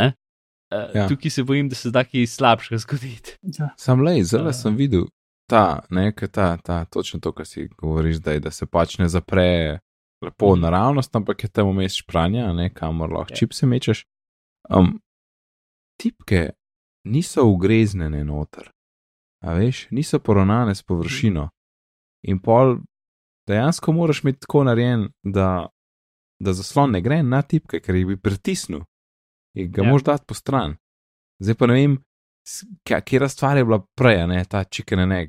Uh, Ja. Tukaj se bojim, da se da kaj slabšega zgoditi. Ja. Sam lej, zelo Ja. sem videl ta, ne, ta, ta, točno to, kar si govoriš, da, je, da se pač ne zapre lepo Mhm. naravnost, ampak je tam vmes špranja, ne, kamor lahko Ja. čipse mečeš. Um, tipke niso ugreznjene noter, a veš, niso poravnane s površino. In pol dejansko moraš imeti tako narejen, da, da zaslon ne gre na tipke, ker jih bi pritisnil ga Ja. ja. moš dati po stran. Zdaj pa ne vem, katera stvar je bila prej, a ne ta chicken and egg.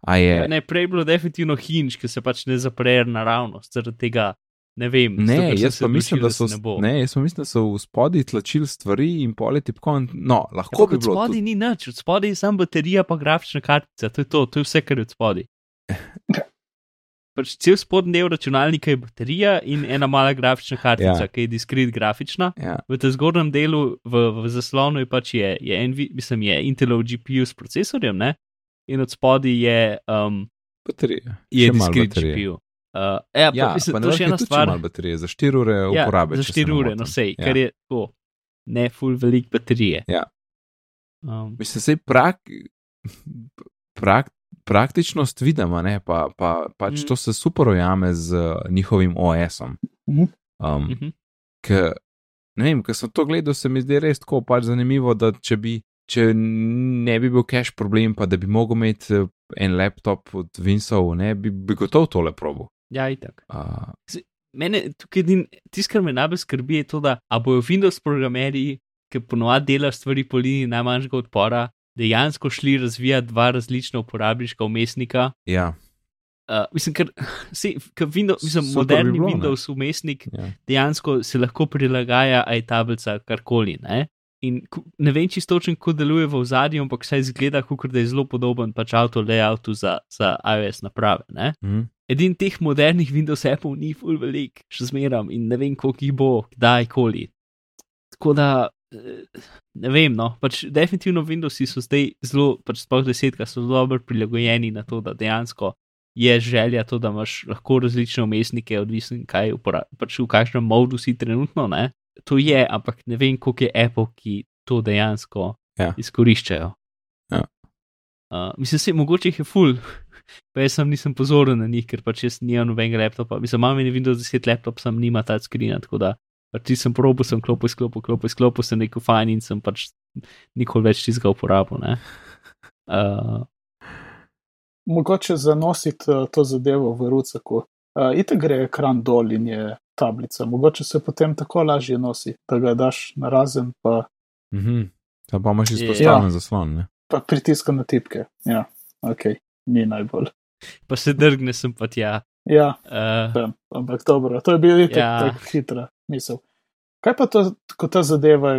A je, Ja, ne, prej je bilo definitivno hinč, ki se pač ne zapre naravnost, zaradi tega ne vem. Ne, jaz pa mislim, da so, se ne ne, jaz pa mislim, da so v spodnji tlačili stvari in pol je tipkovan. No, lahko bi Od bilo. spodaj tudi- ni nič, od spodaj je samo baterija, pa grafična kartica, to je to, to je vse, kar je od spodaj. Pač cel spodnji del računalnika je baterija in ena mala grafična kartica, Ja. ja. ki je diskret grafična. Ja, V tem zgornjem delu, v, v zaslonu je pač je, je, NV, mislim, je Intelov GPU s procesorjem, ne? in od spodaj je, um, baterija. je diskret. GPU. Uh, ja, pa, Ja, mislim, pa to je še vem, ena stvar. baterije, za 4 ure Ja, uporabe. za če se 4 ne ure, no sej, Ja. ker je to, ne full velik baterije. Ja. Um, Mislim, sej prak, prak, praktičnost vidimo, ne, pa, pa, pač Mm. mm. to se super ujame z uh, njihovim OS-om. Mhm. Um, mhm. Ker, ne vem, ker sem to gledal, se mi zdi res tako pač zanimivo, da če bi. Če ne bi bil cache problem, pa da bi mogel imeti eh, en laptop od Winsow, ne bi, bi gotovo tole probo. Ja, itak. Uh, Mene tukaj tisto, kar me najbolj skrbi, je to, da bojo Windows programerji, ki ponovadi delajo stvari po liniji najmanjšega odpora, dejansko šli razvijati dva različna uporabniška umestnika. ja, Uh, mislim, ker, [laughs] se, ker Windows, mislim, Super bi moderni bilo, ne. Windows umestnik ja. dejansko se lahko prilagaja, aj tablica, karkoli. Ne? In ne vem čisto točno, kako deluje v ozadju, ampak saj izgleda, kot da je zelo podoben pač avto layoutu za, za iOS naprave. Ne? Mhm. Edin teh modernih Windows appov ni full velik, še zmeram in ne vem, koliko jih bo, kdajkoli. Tako da, ne vem, no, pač definitivno Windowsi so zdaj zelo, pač sploh desetka so zelo dobro prilagojeni na to, da dejansko je želja to, da imaš lahko različne umestnike, odvisno kaj upora- pač v kakšnem modu si trenutno, ne. To je, ampak ne vem, koliko je Apple, ki to dejansko Ja. izkoriščajo. Ja. Uh, mislim, se mogoče jih je full, pa jaz sem nisem pozoren na njih, ker pač jaz nimam nobenega laptopa. Mislim, imam en Windows 10 laptop, sem nima ta screen, tako da ti sem probo, sem klopil, sklopil, klopil, sklopil, sem rekel fajn in sem pač nikoli več tistega uporabil. ne. Uh, [laughs] Mogoče zanositi uh, to zadevo v rucaku. Uh, Ite gre ekran dol in je tablica. Mogoče se potem tako lažje nosi, da ga daš na razen, pa, Mhm. Tam pa imaš izpostavljen ja. zaslon. Ne? pa pritiska na tipke. Ja, ok, ni najbolj. pa se drgne sem pa tja. Ja, Uh, vem, ampak dobro, to je bil itak Ja. ja. tako hitra misel. Kaj pa to, ko ta zadeva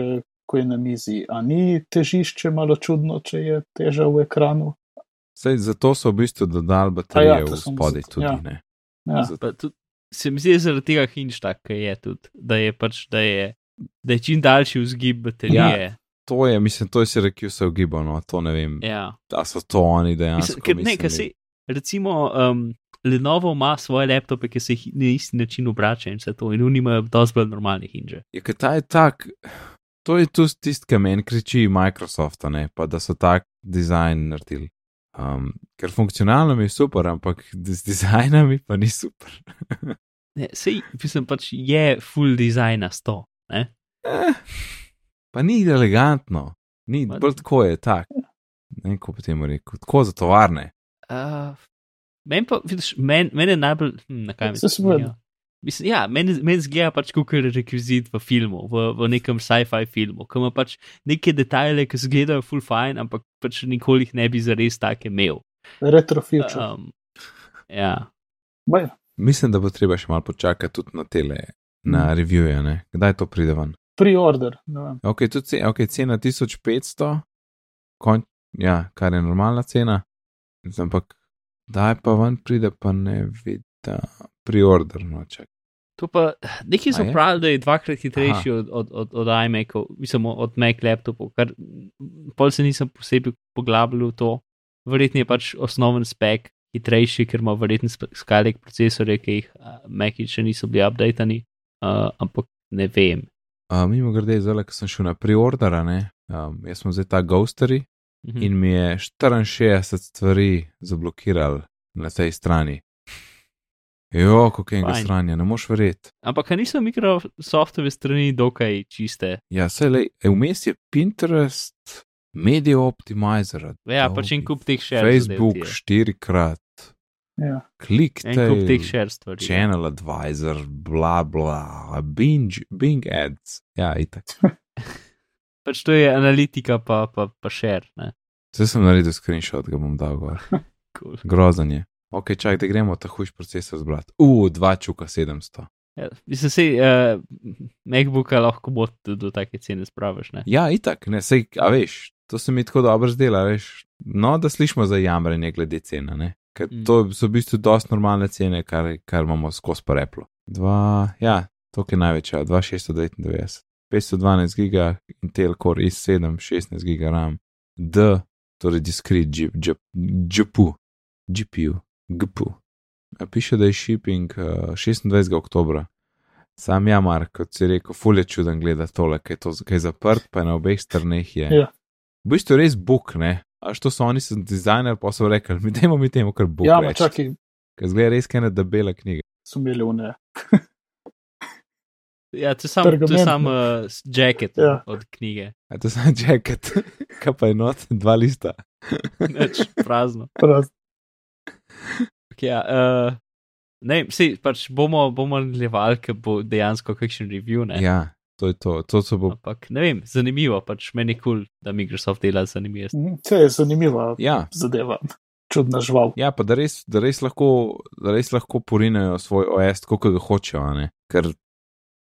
ko je na mizi? A ni težišče malo čudno, če je teža v ekranu? Sej, zato so v bistvu dodali baterije ja, ja, v spodaj tudi. ja. Ne? Ja. Zato- pa tudi, se mi zdi zaradi tega hinč tak, ki je tudi, da je pač, da je, da je čim daljši vzgib baterije. Ja. To je, mislim, to je si rekel, se ugibano, to ne vem. ja. Da so to oni dejansko. Mislim, ker ne, ker se, recimo, um, Lenovo ima svoje laptope, ki se jih na isti način obračajo in vse to, in oni imajo dosti bolj normalne hinže. Je, ker ta je tak, to je tu tisti, ki meni kriči Microsoft, ne, pa da so tak dizajn naredili. Um, ker funkcionalno mi je super, ampak z dizajnami pa ni super. [laughs] Ne, sej, mislim, pač je full design na sto. Ne? Eh, pa ni elegantno, ni bolj tako je tak. Ne vem, kako bi temu rekel, tako za tovarne. Uh, meni pa, vidiš, meni men je najbolj, hm, na kaj mislim. Ja. Mislim, ja, meni men zgleda pač kot rekvizit v filmu, v, v nekem sci-fi filmu, ki ima pač neke detajle, ki izgledajo full fine, ampak pač nikoli jih ne bi zares take imel. Retro future. Um, ja, Uh, Mislim, da bo treba še malo počakati tudi na tele, na Mm. revije, ne? kdaj to pride ven. Pre-order, ne vem. Ok, tudi okay, cena 1500, konč, ja, kar je normalna cena, ampak kdaj pa ven pride, pa ne vidim, priorder, no čak. To pa neki so pravili, da je dvakrat hitrejši od, od, od, od iMacov, mislim, od Mac laptopov, kar pol se nisem posebej poglabljal v to. Verjetno je pač osnoven spek hitrejši, ker ima verjetno Skylake procesorje, ki jih Maci še niso bili updatani, uh, ampak ne vem. Uh, mimo grede, zdaj, ko sem šel na preordera, ne, um, jaz sem zdaj ta Ghosteri Mhm. in mi je 64 stvari zablokiral na tej strani. Jo, kako enega Fajn. stranja, ne moš verjeti. Ampak a niso Microsoftove strani dokaj čiste. Ja, sej le, vmes je Pinterest, Media Optimizer, Ja, pač en kup teh še Facebook štirikrat, Ja. klik En kup teh te. share stvari. Channel Advisor, bla bla, Bing, Bing ads. Ja, itak. [laughs] Pač to je analitika, pa, pa, pa share. Zdaj sem naredil screenshot, ga bom dal gor. [laughs] Cool. Grozen je. Ok, čak, da gremo ta hujš procesor zbrati. U, dva čuka 700. Ja, mislim, se uh, MacBooka lahko bo tudi do take cene spraviš. Ne? Ja, itak, ne, sej, a veš, to se mi tako dobro zdela, veš. No, da slišimo za jamranje glede cene, ne. Ker Mm. to so v bistvu dosti normalne cene, kar, kar imamo skozi pa replo. Dva, ja, to je največja, 2699. 512 giga, Intel Core i7, 16 giga RAM, D, torej discrete GPU, GPU, GPU. Piše, da je shipping uh, 26. oktober. Sam ja, Mark, kot si rekel, fulje čuden gleda tole, kaj je, to, kaj je zaprt, pa je na obeh straneh je. Ja. V bistvu je res buk, ne. A što so oni, so dizajner, pa so rekli, mi dajmo mi temu kar buk. Ja, ma čakaj, Ker zgleda res kaj ena debela knjiga. so imeli une. [laughs] Ja, to je samo sam uh, jacket Ja. ja. od knjige, A to je samo [laughs] jacket, kaj pa je not, dva lista. [laughs] Nič prazno. Prav, Ok, Ja, uh, ne, vsi pač bomo, bomo nadaljevali, ker bo dejansko kakšen review. Ne? Ja, to je to, to so bo. Ampak ne vem, zanimivo, pač meni je kul, cool, da Microsoft dela zanimive stvari. To je zanimiva Ja, zadeva, čudna žival. ja, pa da res, da res lahko, da res lahko porinejo svoj OS, kot ga hočejo, a ne. Ker,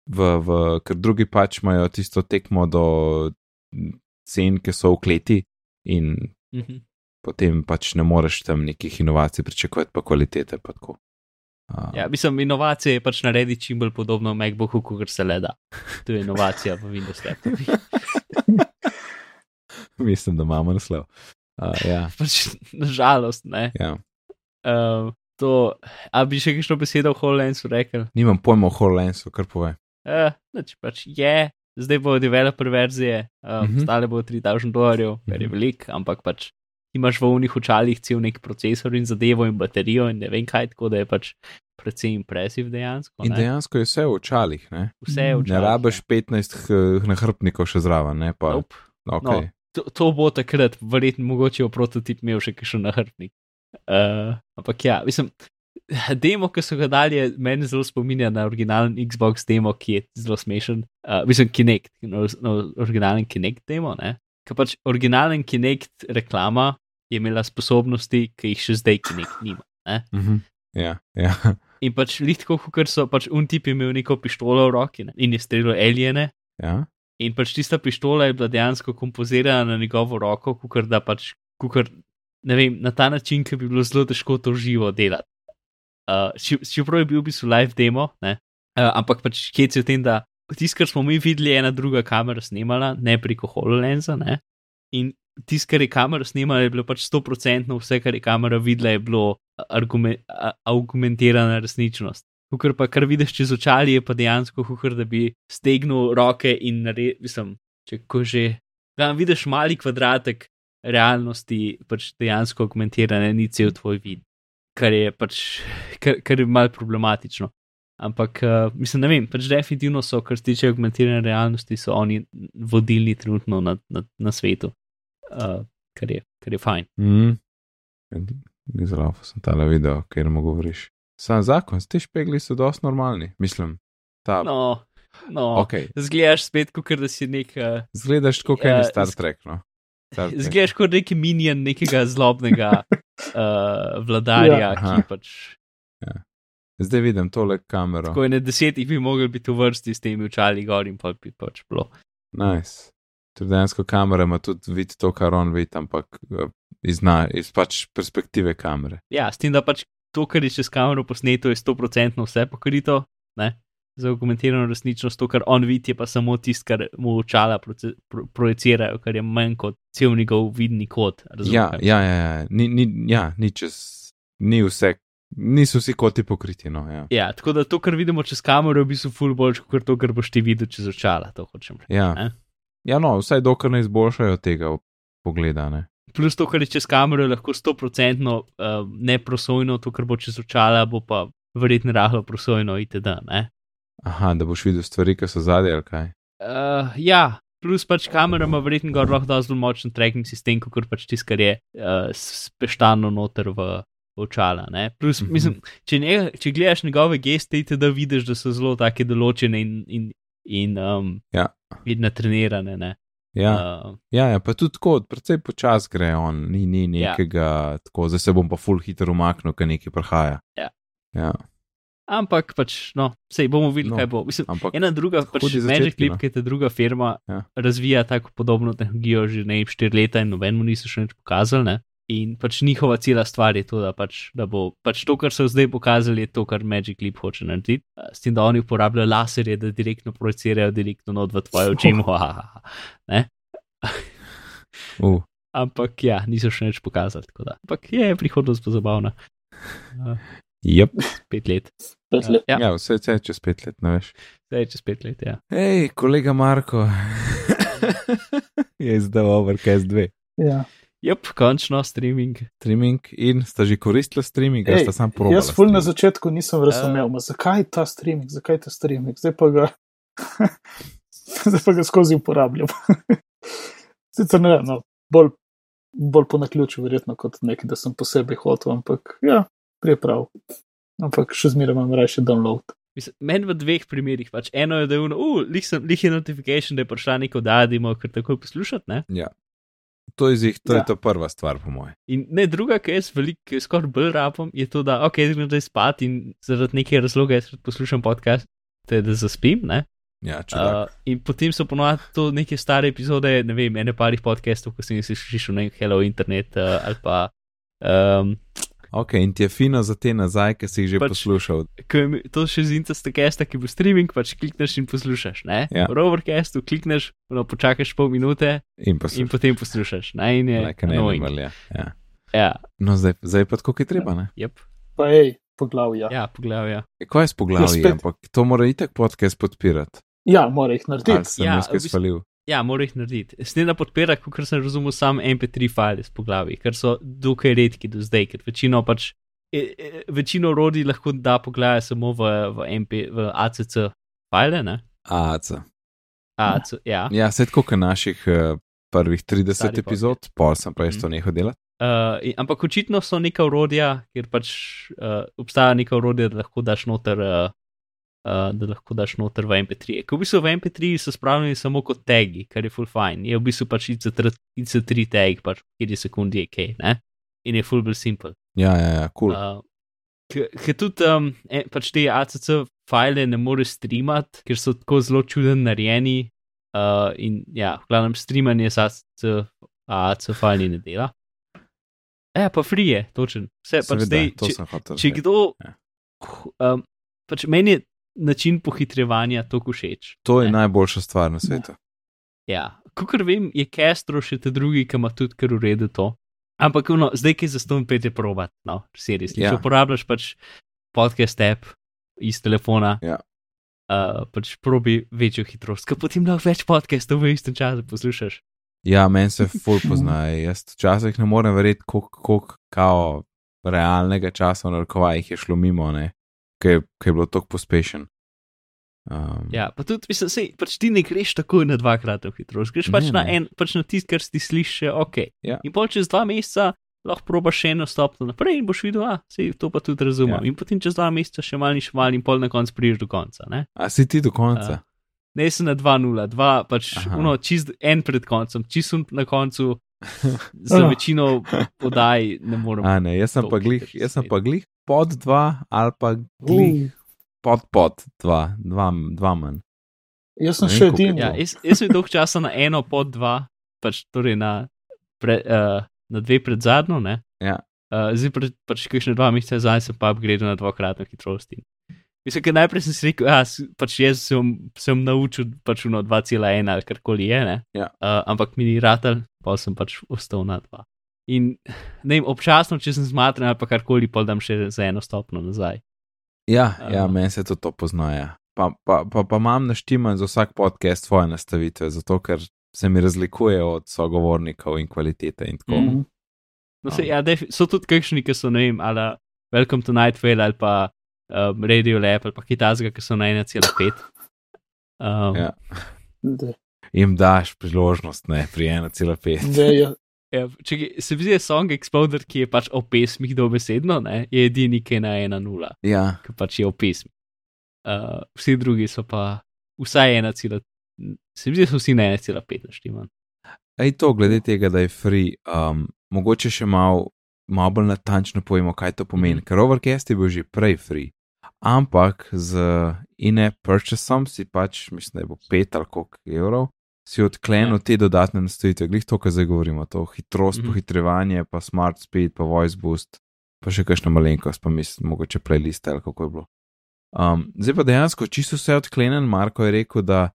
v, v, ker drugi pač imajo tisto tekmo do cen, ki so v kleti in Mhm. potem pač ne moreš tam nekih inovacij pričakovati, pa kvalitete. Pa tako. A, Ja, mislim, inovacija je pač narediti čim bolj podobno MacBooku, kot se le da. To je inovacija v Windows laptopih. [laughs] Mislim, da imamo naslov. A, ja, Pač, nažalost, ne. ja. Uh, to, a bi še kakšno besedo o HoloLensu rekel? Nimam pojma o HoloLensu, kar pove. Uh, nič, pač je, zdaj bo developer verzije, uh, Mhm. mhm. stale bo 3000 dolarjev, kar je Mhm. velik, ampak pač imaš v unih očalih cel nek procesor in zadevo in baterijo in ne vem kaj, tako da je pač precej impresiv dejansko. In ne. dejansko je vse v očalih, ne? Vse je v očalih. Ne rabiš 15 h- nahrbnikov še zraven, ne pa. Nope. Okay. No, to, to bo takrat, verjetno mogoče v prototip imel še kakšen nahrbnik. Uh, ampak ja, mislim, [laughs] demo, ki so ga dali, je meni zelo spominja na originalen Xbox demo, ki je zelo smešen. Uh, mislim, Kinect, na, na originalen Kinect demo. Ne? Ker pač originalen Kinect reklama je imela sposobnosti, ki jih še zdaj Kinect nima. Ne? Mhm. Ja, ja. [laughs] In pač litko, ker so pač un tip imel neko pištolo v roki ne? in je streljal aliene. ja. In pač tista pištola je bila dejansko kompozirana na njegovo roko, kukor da pač, kukor, ne vem, na ta način, ki bi bilo zelo težko to živo delati. Uh, če- čeprav je bil v bistvu live demo, ne, uh, ampak pač hec je v tem, da tisto, kar smo mi videli, je ena druga kamera snemala, ne preko HoloLensa, ne. In tisto, kar je kamera snemala, je bilo pač 100% vse, kar je kamera videla, je bilo argume, a- argumentirana resničnost. Kukor pa kar vidiš čez očali, je pa dejansko kukor, da bi stegnil roke in naredil, mislim, če ko že. Da vidiš mali kvadratek realnosti, pač dejansko argumentirane, ni cel tvoj vid, kar je pač, kar, kar je mal problematično. Ampak, uh, mislim, ne vem, pač definitivno so, kar se tiče argumentirane realnosti, so oni vodilni trenutno na, na, na svetu, uh, kar, je, kar je fajn. Mm. Zelo sem tale video, kjer mu govoriš. Sam zakon, te špegli so dosti normalni, mislim. Ta, No, no. okay. Zgledaš spet, kot da si nek. Uh, Zgledaš kot Ja, en Star z- Trek. No. [laughs] Zgledaš kot neki minion nekega zlobnega [laughs] uh, vladarja, Ja. ja. Ki pač. Zdaj vidim tole kamero. Ko je na desetih bi mogel biti v vrsti s temi očali gor in pa bi pač bilo. Nice. Tudi dejansko kamera ima tudi vid to, kar on vidi, ampak eh, iz, na, iz pač perspektive kamere. Ja, s tem, da pač to, kar je čez kamero posneto, je 100% vse pokrito, ne? Za augmentirano resničnost, to, kar on vidi, je pa samo tisto, kar mu očala proce- pro, projicirajo, kar je manj kot cel njegov vidni razumeš, Ja, ja, ja, ja. Ni, ni, ja, ni čez, ni vse, niso vsi koti pokriti. No, ja. Ja, tako da to, kar vidimo čez kamero, je v bistvu ful bolj kot to, kar boš ti videl čez očala. To hočem reči. Ja. Ne? ja, no, vsaj dokler ne izboljšajo tega pogleda. Ne. Plus to, kar je čez kamero, je lahko 100% uh, neprosojno, to, kar bo čez očala, bo pa verjetno rahlo prosojno itd. Ne? Aha, da boš videl stvari, ki so zadaj ali kaj. Uh, ja, plus pač kamera ima verjetno gor lahko bolj močen tracking sistem, kot pač tisto, kar je uh, speštano noter v očala. Ne? Plus, Mhm. mislim, če, ne, če gledaš njegove geste, itd. vidiš, da so zelo take določene in, in, in, um, Ja. in natrenirane. Ne? Ja, Uh, ja, ja pa tudi tako, precej počas gre on, ni, ni Ja. nekega, tako, zdaj se bom pa full hitro umaknil, ker nekaj prihaja. Ja. ja. Ampak pač, no, sej bomo videli, No, kaj bo. Mislim, Ampak Ena druga, pač Magic Leap, no. ki je ta druga firma, Ja. ja. razvija tako podobno tehnologijo že ne vem, štiri leta in nobenemu niso še nič pokazali. Ne? In pač njihova cela stvar je to, da, pač, da bo pač to, kar so zdaj pokazali, je to, kar Magic Leap hoče narediti. Eh, S tem, da oni uporabljajo laserje, da direktno projicirajo direktno not v tvoje oči. [laughs] Ne? [laughs] uh, Ampak ja, niso še nič pokazali. Ampak je prihodnost pa zabavna. Uh, yep. pet let. Pet let. Ja, ja, vse je čez pet let, ne veš. zdaj čez pet let. Ja. Hej, kolega Marko. [laughs] je izdal Overcast 2. Ja. Jep, končno streaming. Streaming in sta že koristila streaming, ali Ej, sta sam probala. Jaz ful na začetku nisem razumel, uh, zakaj ta streaming, zakaj ta streaming, zdaj pa ga, [laughs] zdaj pa ga skozi uporabljam. [laughs] Sicer ne vem, no, bolj, bolj po naključju, verjetno kot nekaj, da sem posebej hotel, ampak ja, priprav. Ampak še zmeraj imam raje download. Meni v dveh primerih, pač eno je, da je uno, uh, lih, sem, lih je notifikation, da je prišla neko dadimo, ker takoj poslušati, ne? Ja. To je, zih, to ja. Je ta prva stvar, po mojem. In ne druga, ki jaz veliko, skoraj bolj rabim, je to, da ok, zdaj grem zdaj spat in zaradi nekega razloga jaz rad poslušam podcast, te, da zaspim, ne? Ja, če Uh, in potem so ponovadi to neke stare epizode, ne vem, ene parih podcastov, ko sem jih slišal na Hello Internet uh, ali pa. Um, Ok, in ti je fino za te nazaj, ki si jih že pač, poslušal. je mi- to še z Instasta kesta, ki bo streaming, pač klikneš in poslušaš. Ne? Ja. V Rovercastu klikneš, no, počakaš pol minute In in poslušal. potem poslušaš. Ne? In je Like animal, ja. ja. Ja, No, zdaj, zdaj pa tako, kot je treba. Ne? yep. Pa hej, poglavja. Ja, ja pogledaj. Ja. E, Kaj je s poglavji, Ja, spet. ampak to mora itak podcast podpirati. ja mora jih Ali narediti. sem Ja, jaz kaj spalil? Ja, mora jih narediti. S tem, da podpira, kot sem razumel, sam MP3 file s poglavi, ker so dokaj redki do zdaj, ker večino pač. E, e, večino orodij lahko da pogledaj samo v, v, MP, v ACC file, ne? Aca. AC, ja. Ja, se tako kot naših uh, prvih 30 Stari epizod, pol sem pa jaz Mhm. to nehal delati. Uh, ampak očitno so neka urodja, kjer pač uh, obstaja neka urodja, da lahko daš noter, uh, uh, da lahko daš noter v MP3. Ko v bistvu v MP3 so spravljeni samo kot tagi, kar je full fine. Je v bistvu pač IC3, IC3 tag, pač kjer je sekundi je kaj, ne? In je full bolj simple. Ja, ja, ja, kul. Cool. Uh, Ker tudi um, e, pač te ACC file ne moreš streamati, ker so tako zelo čuden narejeni. Uh, in ja, v glavnem streamanje s ACC, ACC file ne dela. Ja, pa free je, točen. Vse pač Seveda, zdaj, to če, sem hotel. če kdo. Ja. Um, pač meni je način pohitrevanja tako všeč. To je ne. najboljša stvar na svetu. Ja, kot vem, je Castro še te drugi, ki ima tudi kar uredu to. Ampak no, zdaj, ki za ston pete probat, no, seriously. Ja. Ja. Če uporabljaš pač podcast app iz telefona, Ja. uh, pač probi večjo hitrost, ker potem lahko več podcastov v istem času poslušaš. Ja, meni se ful pozna. Jaz včasih ne morem verjeti, koliko kao realnega časa v narekovajih je šlo mimo, ne, ker je bilo tako pospešen. Um, Ja, pa tudi, mislim, sej, pač ti ne greš takoj na dvakratno hitrost, greš pač Ne, na, en, pač na tisto, kar ti slišiš, ok. Ja. In pol čez dva meseca lahko probaš še eno stopno naprej in boš videl, da se to pa tudi razumem. Ja. In potem čez dva meseca še malo in še malo in pol na koncu priješ do konca. Ne? A si ti do konca? Ne, sem na 2-0, 2 pač Aha. uno, čist en pred koncem, čisto na koncu, [laughs] za večino podaj ne morem. A ne, jaz sem pa glih, jaz sem pa glih pod dva ali pa glih pod pod dva, dva, dva manj. Jaz sem Ne še edini. Ja, jaz, jaz sem dolg časa na eno pod dva, pač torej na, pre, uh, na dve pred zadnjo, ne. Ja. Uh, zdaj pa, pač kakšne dva meseca zdaj sem pa upgradil na dvakratno hitrost. in Mislim, ker najprej sem si rekel, da pač jaz sem, sem naučil pač uno 2,1 ali karkoli je, ne? Ja. Uh, ampak mi ni ratelj, pa sem pač ostal na 2. In ne vem, občasno, če sem zmatran ali pa karkoli, pa dam še za eno stopno nazaj. Ja, ja Um. meni se to, to poznaja. Pa, pa, pa, pa imam naštiman za vsak podcast svoje nastavitve, zato ker se mi razlikuje od sogovornikov in kvalitete in tako. Mm. Mhm. No, se, ja, defi- so tudi kakšni, ki so, ne vem, ali Welcome to Night Vale ali pa um, Radio Lab ali pa kitajskega, ki so na 1,5. Um, Ja. Da, Jim daš priložnost, ne, pri 1,5. da je, Ja, če se mi zdi, da je Song Exploder, ki je pač o pesmih dobesedno, ne, je edini, ki je na 1,0, Ja, ki pač je o pesmih. Uh, vsi drugi so pa vsaj 1,5, se mi zdi, da so vsi na 1,5 naštiman. Ej, to glede tega, da je free, um, mogoče še malo mal bolj natančno povemo, kaj to pomeni. Mhm. Ker Overcast je bil že prej free, ampak z in-app purchaseom si pač, mislim, da je bo 5 ali koliko evrov, si odklenil Ja. te dodatne nastavitve, glih to, kar zdaj govorimo, to hitrost, Mhm. pohitrevanje, pa smart speed, pa voice boost, pa še kakšna malenkost, pa mislim, mogoče playlist ali kako je bilo. Um, zdaj pa dejansko čisto vse odklenen, Marko je rekel, da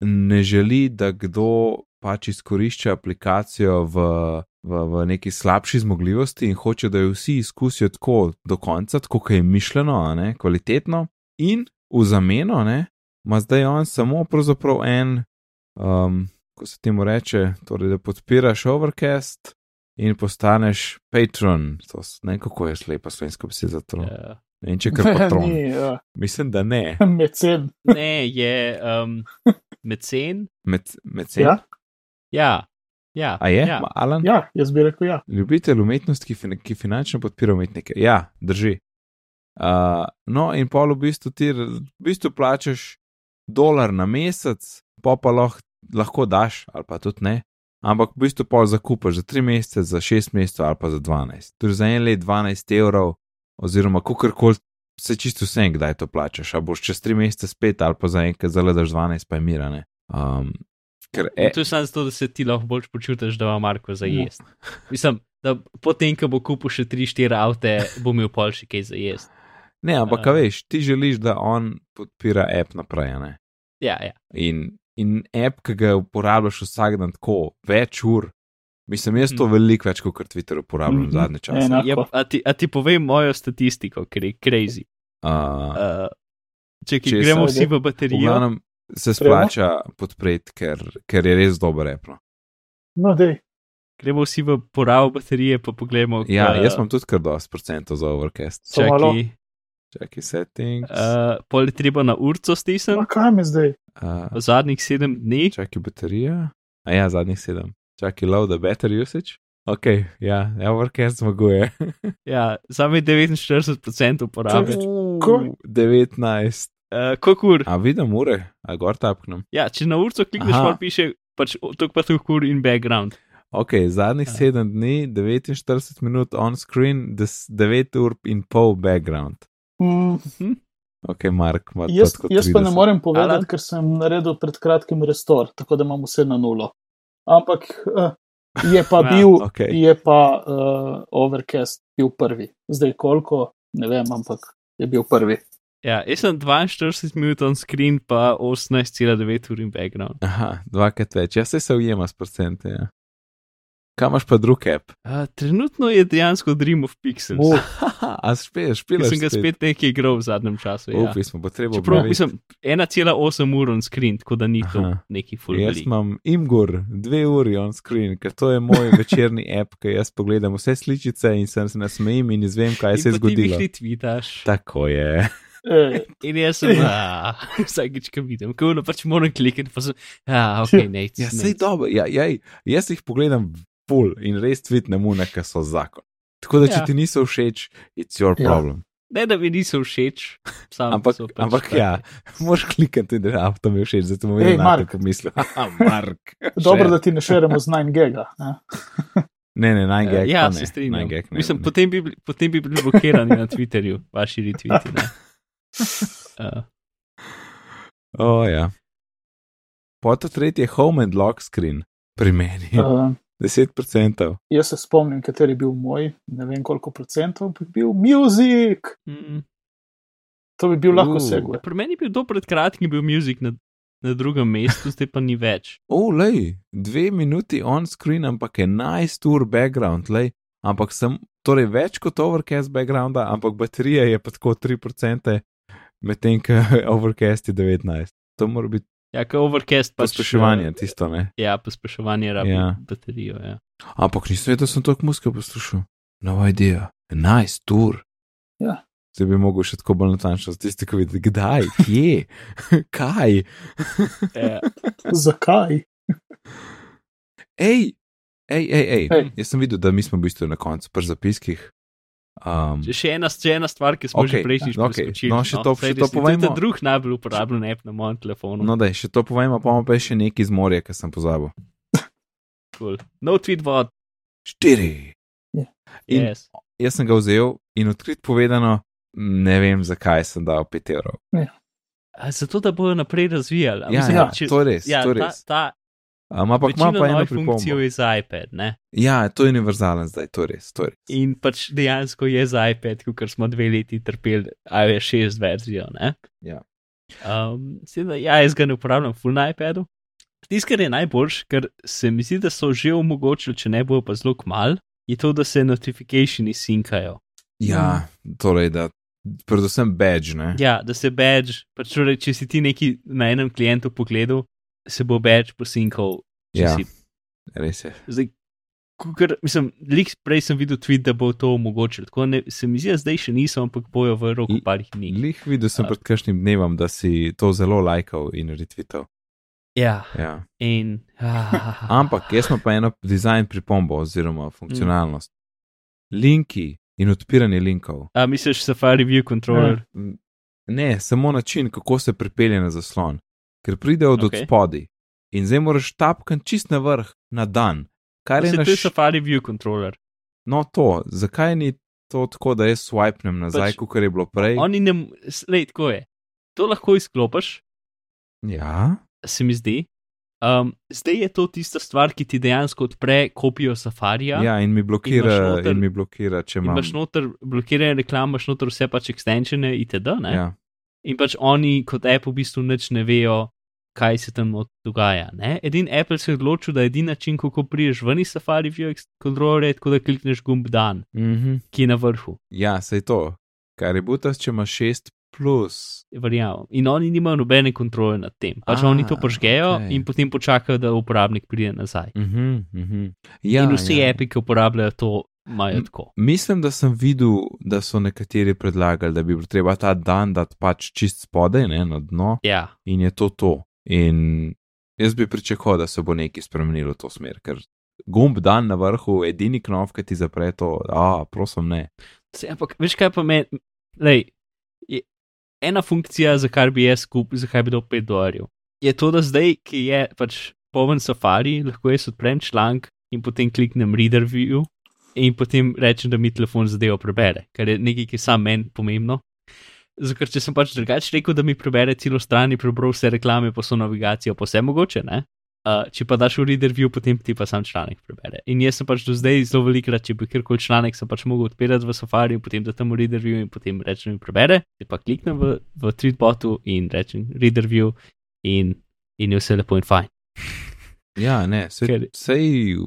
ne želi, da kdo pač izkorišča aplikacijo v, v, v neki slabši zmogljivosti in hoče, da jo vsi izkusijo tako do konca, tako kot je mišljeno, a ne, kvalitetno. In v zameno ne, ima zdaj on samo pravzaprav en, um, ko se temu reče, torej da podpiraš Overcast in postaneš patron. To, s- ne vem, kako je slepa slovenska beseda za to. Ne če kar patron. [laughs] ni, ja, Mislim, da ne. [laughs] mecen. ne, je um, mecen. Med, med sem. Ja, Ja, ja. A je? Ja. Ma, Alan? ja, jaz bi rekel ja. Ljubitelj umetnosti, ki, fin ki finančno podpira umetnike. Ja, drži. Uh, no, in pol v bistvu ti v bistvu plačaš dolar na mesec, pa pa lahko, lahko daš, ali pa tudi ne. Ampak v bistvu pol zakupaš za 3 mesece, za 6 mesecev ali pa za 12. Torej za en let 12 evrov, oziroma kakorkoli se čisto vse, kdaj to plačaš. A boš čez 3 mesece spet ali pa za enkrat zaledaš 12, pa je mirane. Um, ker e, In to je samo zato, da se ti lahko bolj počutiš, da ima Marko za jesti. Mislim, da potem, ko bo kupil še 3-4 avte, bo imel pol še kaj za jesti. Ne, ampak A. uh, veš, ti želiš, da on podpira app naprej. a Ne? Ja, ja. In, in app, ki ga uporabljaš vsak dan tako, več ur. Mislim, jaz to Mhm. veliko več kot Twitter uporabljam mm -hmm. zadnje čase. Enako. ja a, ti, a ti povem mojo statistiko, ker je crazy. Uh, Uh, če Česa? gremo vsi v v baterijo, glavnem se splača podpreti, ker, ker je res dober app. No. No, dej. gremo vsi v porabo baterije, pa pogledamo. Ja, k- jaz imam tudi kar dosti procentov za overcast. Čakaj, Čakaj, settings. uh, pol je treba na urco stisniti, kaj mi zdaj? Uh, v zadnjih sedem dni. čakaj, baterija. A ja, zadnjih sedem. Čakaj, low the battery usage. Ok, ja, ja overcast zmaguje. [laughs] Ja, sam je 49% uporabe. Ko? 19. Uh, Koliko ur? A vidim ure, a gor tapknem. Ja, če na urco klikneš, pa piše pač tok pa tok ur in background. Ok, zadnjih Ja. 7 dni, 49 minut on screen, des- 9 ur in pol background. Mm, Ok, Mark, ima jaz, jaz pa ne 30. morem povedati, Alan? ker sem naredil pred kratkim restor, tako da imam vse na nulo. Ampak uh, je pa [laughs] Ja, bil, okej. je pa uh, Overcast bil prvi. Zdaj koliko, ne vem, ampak je bil prvi. Ja, jaz sem 42 minut on screen, pa 18,9 ur in background. Aha, dvakrat več, jaz se ujema s procente. Ja. Kaj imaš pa drug app? Uh, trenutno je dejansko Dream of Pixels. Haha, a spet, Ki špilaš sem ga spet nekaj igral v zadnjem času. Ja. Upi smo, bo treba Čeprav mislim 1,8 ur on screen, tako da ni to Aha. neki full Jaz velik. imam Imgur, dve uri on screen, ker to je moj [laughs] večerni app, ki jaz pogledam vse sličice in se nasmejim in izvem, kaj se je In pa ti zgodilo. jih tweetaš. Tako je. Eh, In jaz sem, [laughs] ah, [laughs] vsakič, ko vidim, ko no pač moram klikati, pa sem, ah, ok, ne. Ja, sej dobro, ja, ja, jaz jih pogledam full in res tvitnem une, ki so zakon. Tako da, če Ja. ti niso všeč, it's your Ja. problem. Ne, da mi niso všeč, sam Ampak, pač ampak taki. ja, [laughs] moraš klikati, da avto mi je všeč, zato vedno na Mark. to. Haha, Mark. dobro, da ti ne šeremo z 9 giga. Ne? Ne, ne, naj gag. ja, se ne, strinjam. gag ne, Mislim, ne. potem bi, potem bi bili blokirani na Twitterju, vaši retweeti. Uh, [laughs] O, ja. Poto tretje je home and lock screen pri meni. Uh, 10%. jaz se spomnim, kateri je bil moj, ne vem koliko procentov, bi bil music. mm, To bi bil lahko Uh. segway. Pri meni je bil do pred kratkim bil muzik na, na drugem mestu, zdaj pa ni več. [laughs] O, lej, dve minuti on screen, ampak je nice tour background, lej, ampak sem, torej več kot overcast backgrounda, ampak baterija je pa tako 3%, medtem ko [laughs] overcast je 19. To mora biti Ja, kot overcast pač. pospeševanje, tisto ne. Ja, pospeševanje rabi Ja. ja. baterijo. Ja. Ampak nisem vedel, da sem toliko muzike poslušal. No idea, nice tour. Ja. Zdaj bi mogel še tako bolj natančno statistikovati, kdaj, kje, [laughs] kaj. Ja. [laughs] Zakaj? Ej, ej, ej, ej. Ej. Jaz sem videl, da mi smo v bistvu na koncu pri zapiskih. Um, Še ena, še ena stvar, ki smo okay, že prejšnjič okej, preskočili. no, še to- saj še to ni. To povejmo. je drug najbolj uporabljen app na mojem telefonu. no, da še to povemo, pa imamo pa še nekaj iz morja, ki sem pozabil. Cool. No tweet bot. Štiri. Ja. In Yes. jaz sem ga vzel in odkrit povedano, ne vem, zakaj sem dal 5 evrov. A Zato, da bodo naprej razvijali. A Ja, mislim, ja, če- to je res, ja, to ta, res. ta Um, ampak ima pa eno novih funkcij pripombo. je za iPad, ne? Ja, to je univerzalen zdaj, to je res. To je res. In pač dejansko je za iPad, ker smo dve leti trpeli iOS 6 verzijo. Ne? Ja. Um, seveda, ja, jaz ga ne uporabljam full na iPadu. Tisto, kar je najboljš, ker se mi zdi, da so že omogočili, če ne bojo pa zelo mal, je to, da se notifikationi sinkajo. Ja, torej, da predvsem badge, ne? Ja, da se badge, pač torej, če si ti neki na enem klientu pogledal, se bo badge posinkal. če Ja. si Res je. Zdaj, kukar, mislim, lik prej sem videl tweet, da bo to omogočil. Tako ne, se mi zdi, da zdaj še niso, ampak bojo v roku parih dni. Lih videl sem pred kakšnim dnevom, da si to zelo lajkal in retweetal. Ja, Ja. in. Ah, [laughs] Ampak jaz imam pa eno dizajn pripombo oziroma funkcionalnost. Linki in odpiranje linkov. A misliš Safari View Controller? M, Ne, samo način, kako se pripelje na zaslon, ker pride od Okej. okay. spodaj in zdaj moraš tapkati čist na vrh, na dan. Kar je naš... to je Safari View Controller. No, to, zakaj ni to tako, da jaz swipnem nazaj, Pač- kot je bilo prej? Oni ne, slej, tako je. To lahko izklopiš, Ja, se mi zdi. Um, zdaj je to tista stvar, ki ti dejansko odpre kopijo Safarija. ja. in mi blokira, imaš in, noter- in mi blokira če In imam. imaš noter blokirane reklame, imaš noter vse pač extensione itd. Ne? Ja, In pač oni kot Apple v bistvu nič ne vejo, kaj se tam dogaja. Ne? Edin Apple se je odločil, da je edini način, kako priješ ven iz Safari View Controller, je tako, da klikneš gumb dan, mhm. ki je na vrhu. ja sej to. Kar je butas, če imaš 6 plus. Verjamem. In oni nimajo nobene kontrole nad tem. Pač A, oni to požgejo okej. in potem počakajo, da uporabnik pride nazaj. Mhm, mhm. Ja, in vsi ja. api, ki uporabljajo to, imajo M- tako. Mislim, da sem videl, da so nekateri predlagali, da bi bilo treba ta dan dati pač čist spodaj, ne, na dno, Ja, in je to to. In jaz bi pričakoval, da se bo nekaj spremenilo v to smer, ker gumb dan na vrhu, edini knov, ki ti zapre to, a prosim, ne. Se, ampak veš kaj pa meni, lej, je ena funkcija, za kar bi jaz kupil, zakaj bi dal 5 dolarjev. Je to, da zdaj, ki je pač poln safari, lahko jaz odprem članek in potem kliknem reader view in potem rečem, da mi telefon zadevo prebere, kar je nekaj, ki je sam meni pomembno. Zato, če sem pač drugače rekel, da mi prebere celo stran prebral vse reklame, pa so navigacijo, pa vse mogoče, ne? Uh, če pa daš v reader view, potem ti pa sam članek prebere. In jaz sem pač do zdaj zelo velikrat, če bi kjerkoli članek, sem pač mogel odpirati v Safari, potem da tam v reader view in potem rečem, da mi prebere. Zdaj pa kliknem v, v tweetbotu in rečem reader view in, in je vse lepo in fajn. Ja, ne, sej, Ker- sej,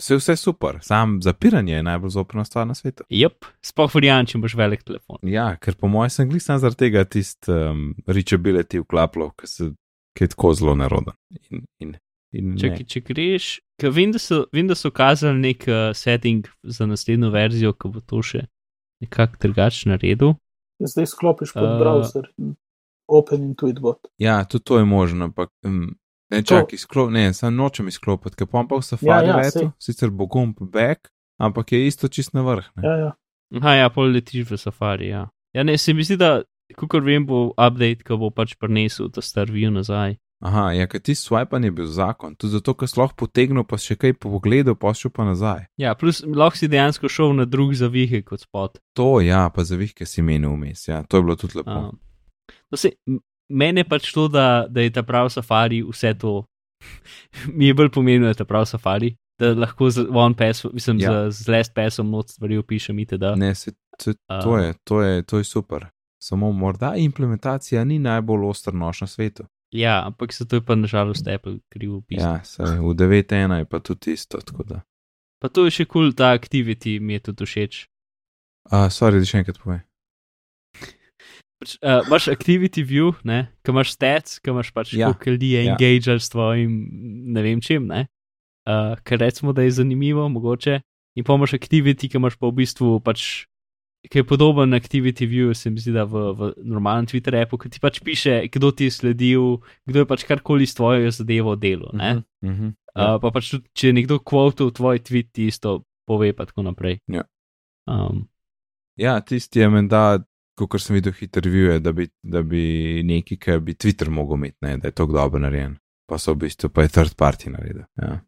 sej vse super, sam zapiranje je najbolj zoprna stvar na svetu. Jep, sploh verjamem, če imaš velik telefon. Ja, ker po mojem sem glistan zaradi tega tist um, reachability vklapljal, ki je tako zelo neroden. In, in, in Če, ne. če greš, ker vem, da so, vem, da so kazali nek uh, setting za naslednjo verzijo, ki bo to še nekako drugače naredil. Zdaj sklopiš pod Uh, browser open in tweetbot. Ja, tudi to je možno, ampak um, ne čakaj, izklop, ne, sam nočem izklopiti, ker pa v safari Ja, ja, letu, sej. sicer bo gumb back, ampak je isto čist na vrh. Ne? Ja, ja. Aha, ja, pol letiš v safari. Ja, ja ne, se mi zdi, da, kot vem, bo update, ki bo pač prinesel ta star view nazaj. Aha, ja, ker ti swipanje je bil zakon, tudi zato, ker si lahko potegnil, pa še kaj pogledal, pa šel pa nazaj. Ja, plus lahko si dejansko šel na drug zavihek kot spot. To, ja, pa zavihke si menil vmes, ja, to je bilo tudi lepo. Um, no, se, mene pač to, da, da je ta prav safari, vse to, [laughs] mi je bolj pomembno, da je ta prav safari, da lahko z OnePass, mislim, Ja. z, z last passom not stvari opišem itd. Ne, se, se, to, je, to, je, to je super. samo morda implementacija ni najbolj ostra nož na svetu. Ja, ampak se to je pa nažalost Apple kriv opisal. Ja, saj v 9.1 je pa tudi isto. da. Pa to je še kul, cool, ta activity mi je tudi všeč. Uh, sorry, da še enkrat povej. Pač, uh, imaš activity view, ne, ki imaš stats, ki imaš pač Ja, koliko ljudi je ja. engaged s tvojim, ne vem čem, ne. Uh, ker recimo, da je zanimivo, mogoče. In pa imaš activity, ki imaš pa v bistvu pač, ki je podoben activity view, se mi zdi, da v, v normalnem Twitter appu, ki ti pač piše, kdo ti je sledil, kdo je pač karkoli s tvojo zadevo delo, ne. Uh -huh. Uh, pa pač tudi, če je nekdo kvotil tvoj tweet, ti isto pove, pa tako naprej. Ja. Um, Ja, tisti je menda, kot sem videl, hiter review, je, da bi, da bi neki, ki bi Twitter mogel imeti, ne, da je to dobro narejen. Pa so v bistvu pa je third party naredil. Ja.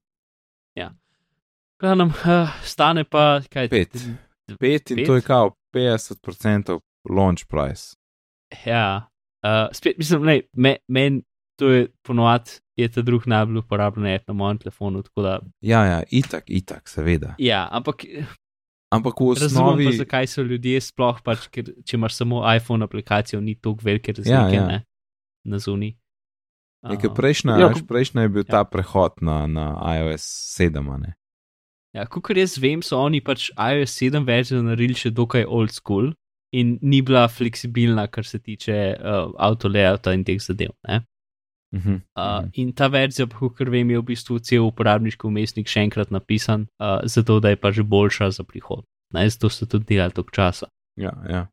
Glavnem, uh, stane pa kaj? Pet. Pet in Pet? to je kao 50% launch price. Ja, uh, spet mislim, ne, me, meni to je ponovadi, je ta drug najbolj uporabljen app na mojem telefonu. Da, Ja, ja, itak, itak, seveda. ja, ampak Ampak v razumem osnovi. pa, zakaj so ljudje sploh pač, ker če imaš samo iPhone aplikacijo, ni tako velike razlike Ja, ja. ne, na zuni. Nekaj Uh, prejšnja, Ja, ja, prejšnja je bil Ja. ja. ta prehod na, na iOS 7. a Ne? Ja, kot jaz vem, so oni pač iOS 7 verzijo naredili še dokaj old school in ni bila fleksibilna, kar se tiče uh, avtolayouta in teh zadev. Ne? Uh -huh. Uh, in ta verzija, kot vem, je v bistvu cel uporabniški umestnik še enkrat napisan, uh, zato da je pa že boljša za prihod. Ne, zato so tudi delali toliko časa. ja, ja.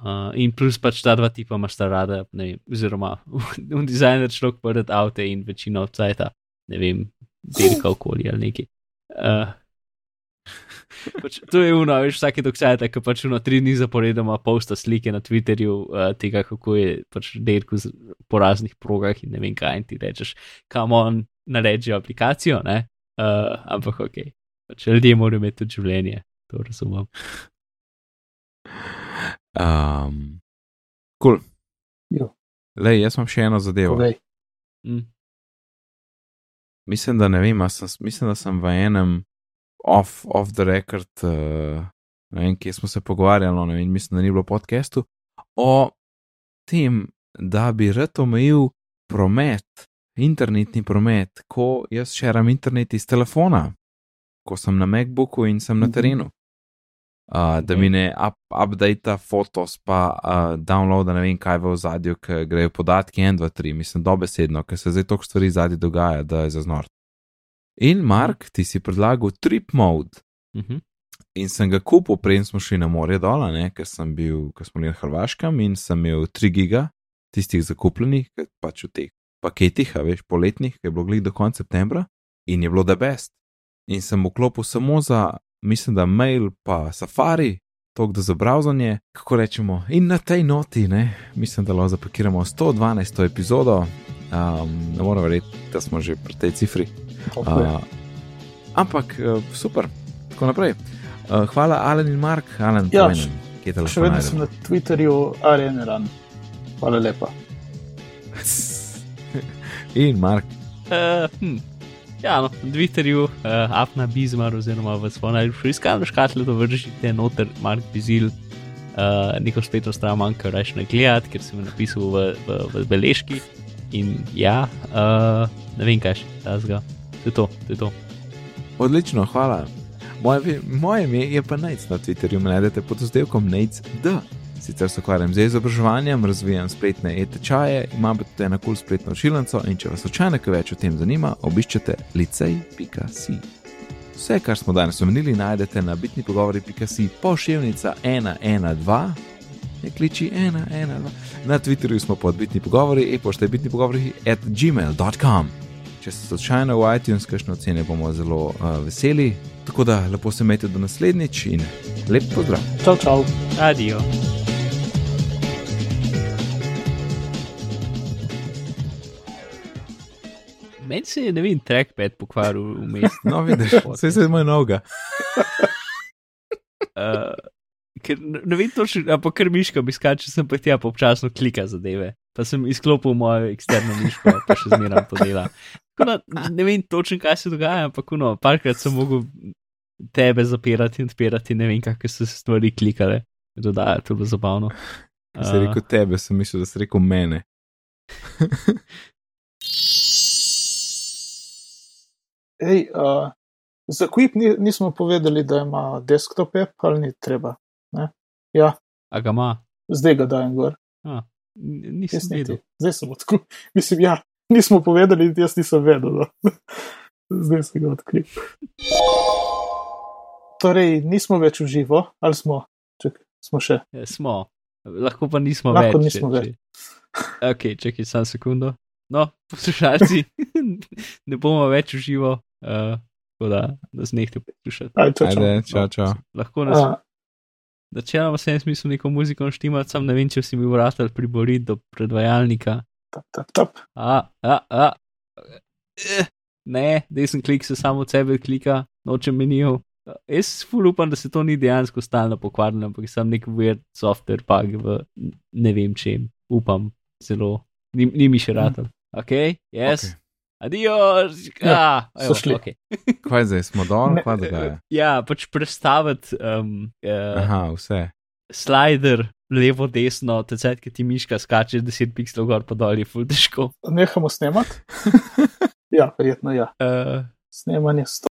Uh, in plus pač ta dva tipa imaš ta rada, ne vem, oziroma [laughs] v dizajner človek prd avte in večino odcajta, ne vem, delka okolje ali neki. Uh, pač, to je uno, veš, vsake dokcajta, ki pač uno tri dni zaporedoma posta slike na Twitterju uh, tega, kako je pač delko z- po raznih progah in ne vem kaj in ti rečeš, kam on naredi aplikacijo, ne? Uh, ampak ok, pač ljudje morajo imeti tudi življenje, to razumem. Um, cool. Jo. Lej, jaz imam še eno zadevo. Povej. Mm. Mislim, da ne vem, a sem, mislim, da sem v enem off, off the record, uh, ne vem, kje smo se pogovarjali, no, ne vem, mislim, da ni bilo podcastu, o tem, da bi rad omejil promet, internetni promet, ko jaz šeram internet iz telefona, ko sem na MacBooku in sem na Mhm. terenu. Uh, da mi ne up, updata fotos, pa uh, downloada ne vem kaj v ozadju, ker grejo podatki 1, 2, 3, mislim, dobesedno, ker se zdaj toliko stvari zadnji dogaja, da je zaznor. In Mark, ti si predlagal trip mode Uh -huh. in sem ga kupil, preden smo šli na morje dol, ker sem bil, ker smo bili na Hrvaškem in sem imel 3 giga tistih zakupljenih, pač v teh paketih, a veš, poletnih, ki je bilo glih do konca septembra in je bilo the best. In sem vklopil samo za, mislim, da mail pa safari, tok da za browsanje, kako rečemo. In na tej noti, ne, mislim, da lahko zapakiramo 112. epizodo. Um, ne morem verjeti, da smo že pri tej cifri. Je. Uh, ampak uh, super, tako naprej. Uh, hvala, Alen in Mark, Alen, Ja, povej še- nam, kje te lahko Še vedno sem na Twitterju, Areneran. Hvala lepa. [laughs] In Mark, Uh, hm. Ja, no, na Twitterju, uh, Apna Bizmar, oziroma v svojo najljubšo iskalno škatlo, da vržite noter Mark Bizil, uh, neko spletno stran manjka reči ne gledati, ker sem jo napisal v, v, v beležki. In ja, uh, ne vem kaj še, tazga. To je to, to je to. odlično, hvala. Moje, moje ime je pa Nec na Twitterju, najdete pod oddelkom Nec D. Sicer se ukvarjam z izobraževanjem, razvijam spletne e-tečaje, imam pa tudi eno kul spletno učilnico in če vas slučajno kaj več o tem zanima, obiščete licej.si. Vse, kar smo danes omenili, najdete na bitnipogovori.si pošiljnica 112, kliči 112. Na Twitterju smo pod bitni pogovori, e-pošta je bitni pogovori at gmail.com. Če ste slučajno v iTunes, kakšne ocene bomo zelo uh, veseli. Tako da lepo se imejte do naslednjič in lep pozdrav. Čau, čau. Adijo. Meni se je, ne vem, trackpad pokvaril vmes. No, vidiš, vse se ima noga. Uh, ker ne vem točno, ampak ker miška bi skače, sem pa tja pa občasno klika zadeve. Pa sem izklopil mojo eksterno miško, pa še zmeraj to dela. Da, ne vem točno, kaj se dogaja, ampak no, parkrat sem mogel tebe zapirati in odpirati, ne vem, kakšne so se stvari klikale. To da, to je bilo zabavno. Ko si rekel tebe, sem mislil, da si rekel mene. Ej, uh, za Quip ni, nismo povedali, da ima desktop app ali ni treba. Ja, A ga ima? zdaj ga dajem gor. A, nisem Jaz videl. Zdaj sem odkril. Mislim, ja, nismo povedali, jaz nisem vedel. No. [laughs] Zdaj sem ga odkril. Torej, nismo več v živo, ali smo, Čak, smo še. Ja, smo, lahko pa nismo Lahko več. nismo več. Ok, čakaj, samo sekundo. No, poslušalci, [laughs] ne bomo več v živo, uh, tako da nas nehte poslušati. Aj, čau, čau. Ajde, čau, čau. Lahko nas A, Načeloma sem jaz mislil neko muziko štimati, sam ne vem, če si mi vratal priboriti do predvajalnika. tap, tap, tap. A, a, a. Eh, Ne, desen klik se samo od sebe klika, nočem menijo. Jaz ful upam, da se to ni dejansko stalno pokvarilo, ampak sem nek weird software bug v ne vem čem. Upam, zelo. Ni, ni mi še ratal. Ok, yes. Okej. Okay. Adios. Ja, Ah, so šli. Okay. [laughs] Kaj zdaj smo dol, kaj dogaja? Ja, pač predstaviti um, uh, Aha, vse. slider levo, desno, tecet, ki ti miška skače 10 pikslov gor pa dol, je ful težko. Nehamo snemati? [laughs] ja, verjetno ja. Uh, Snemanje 100.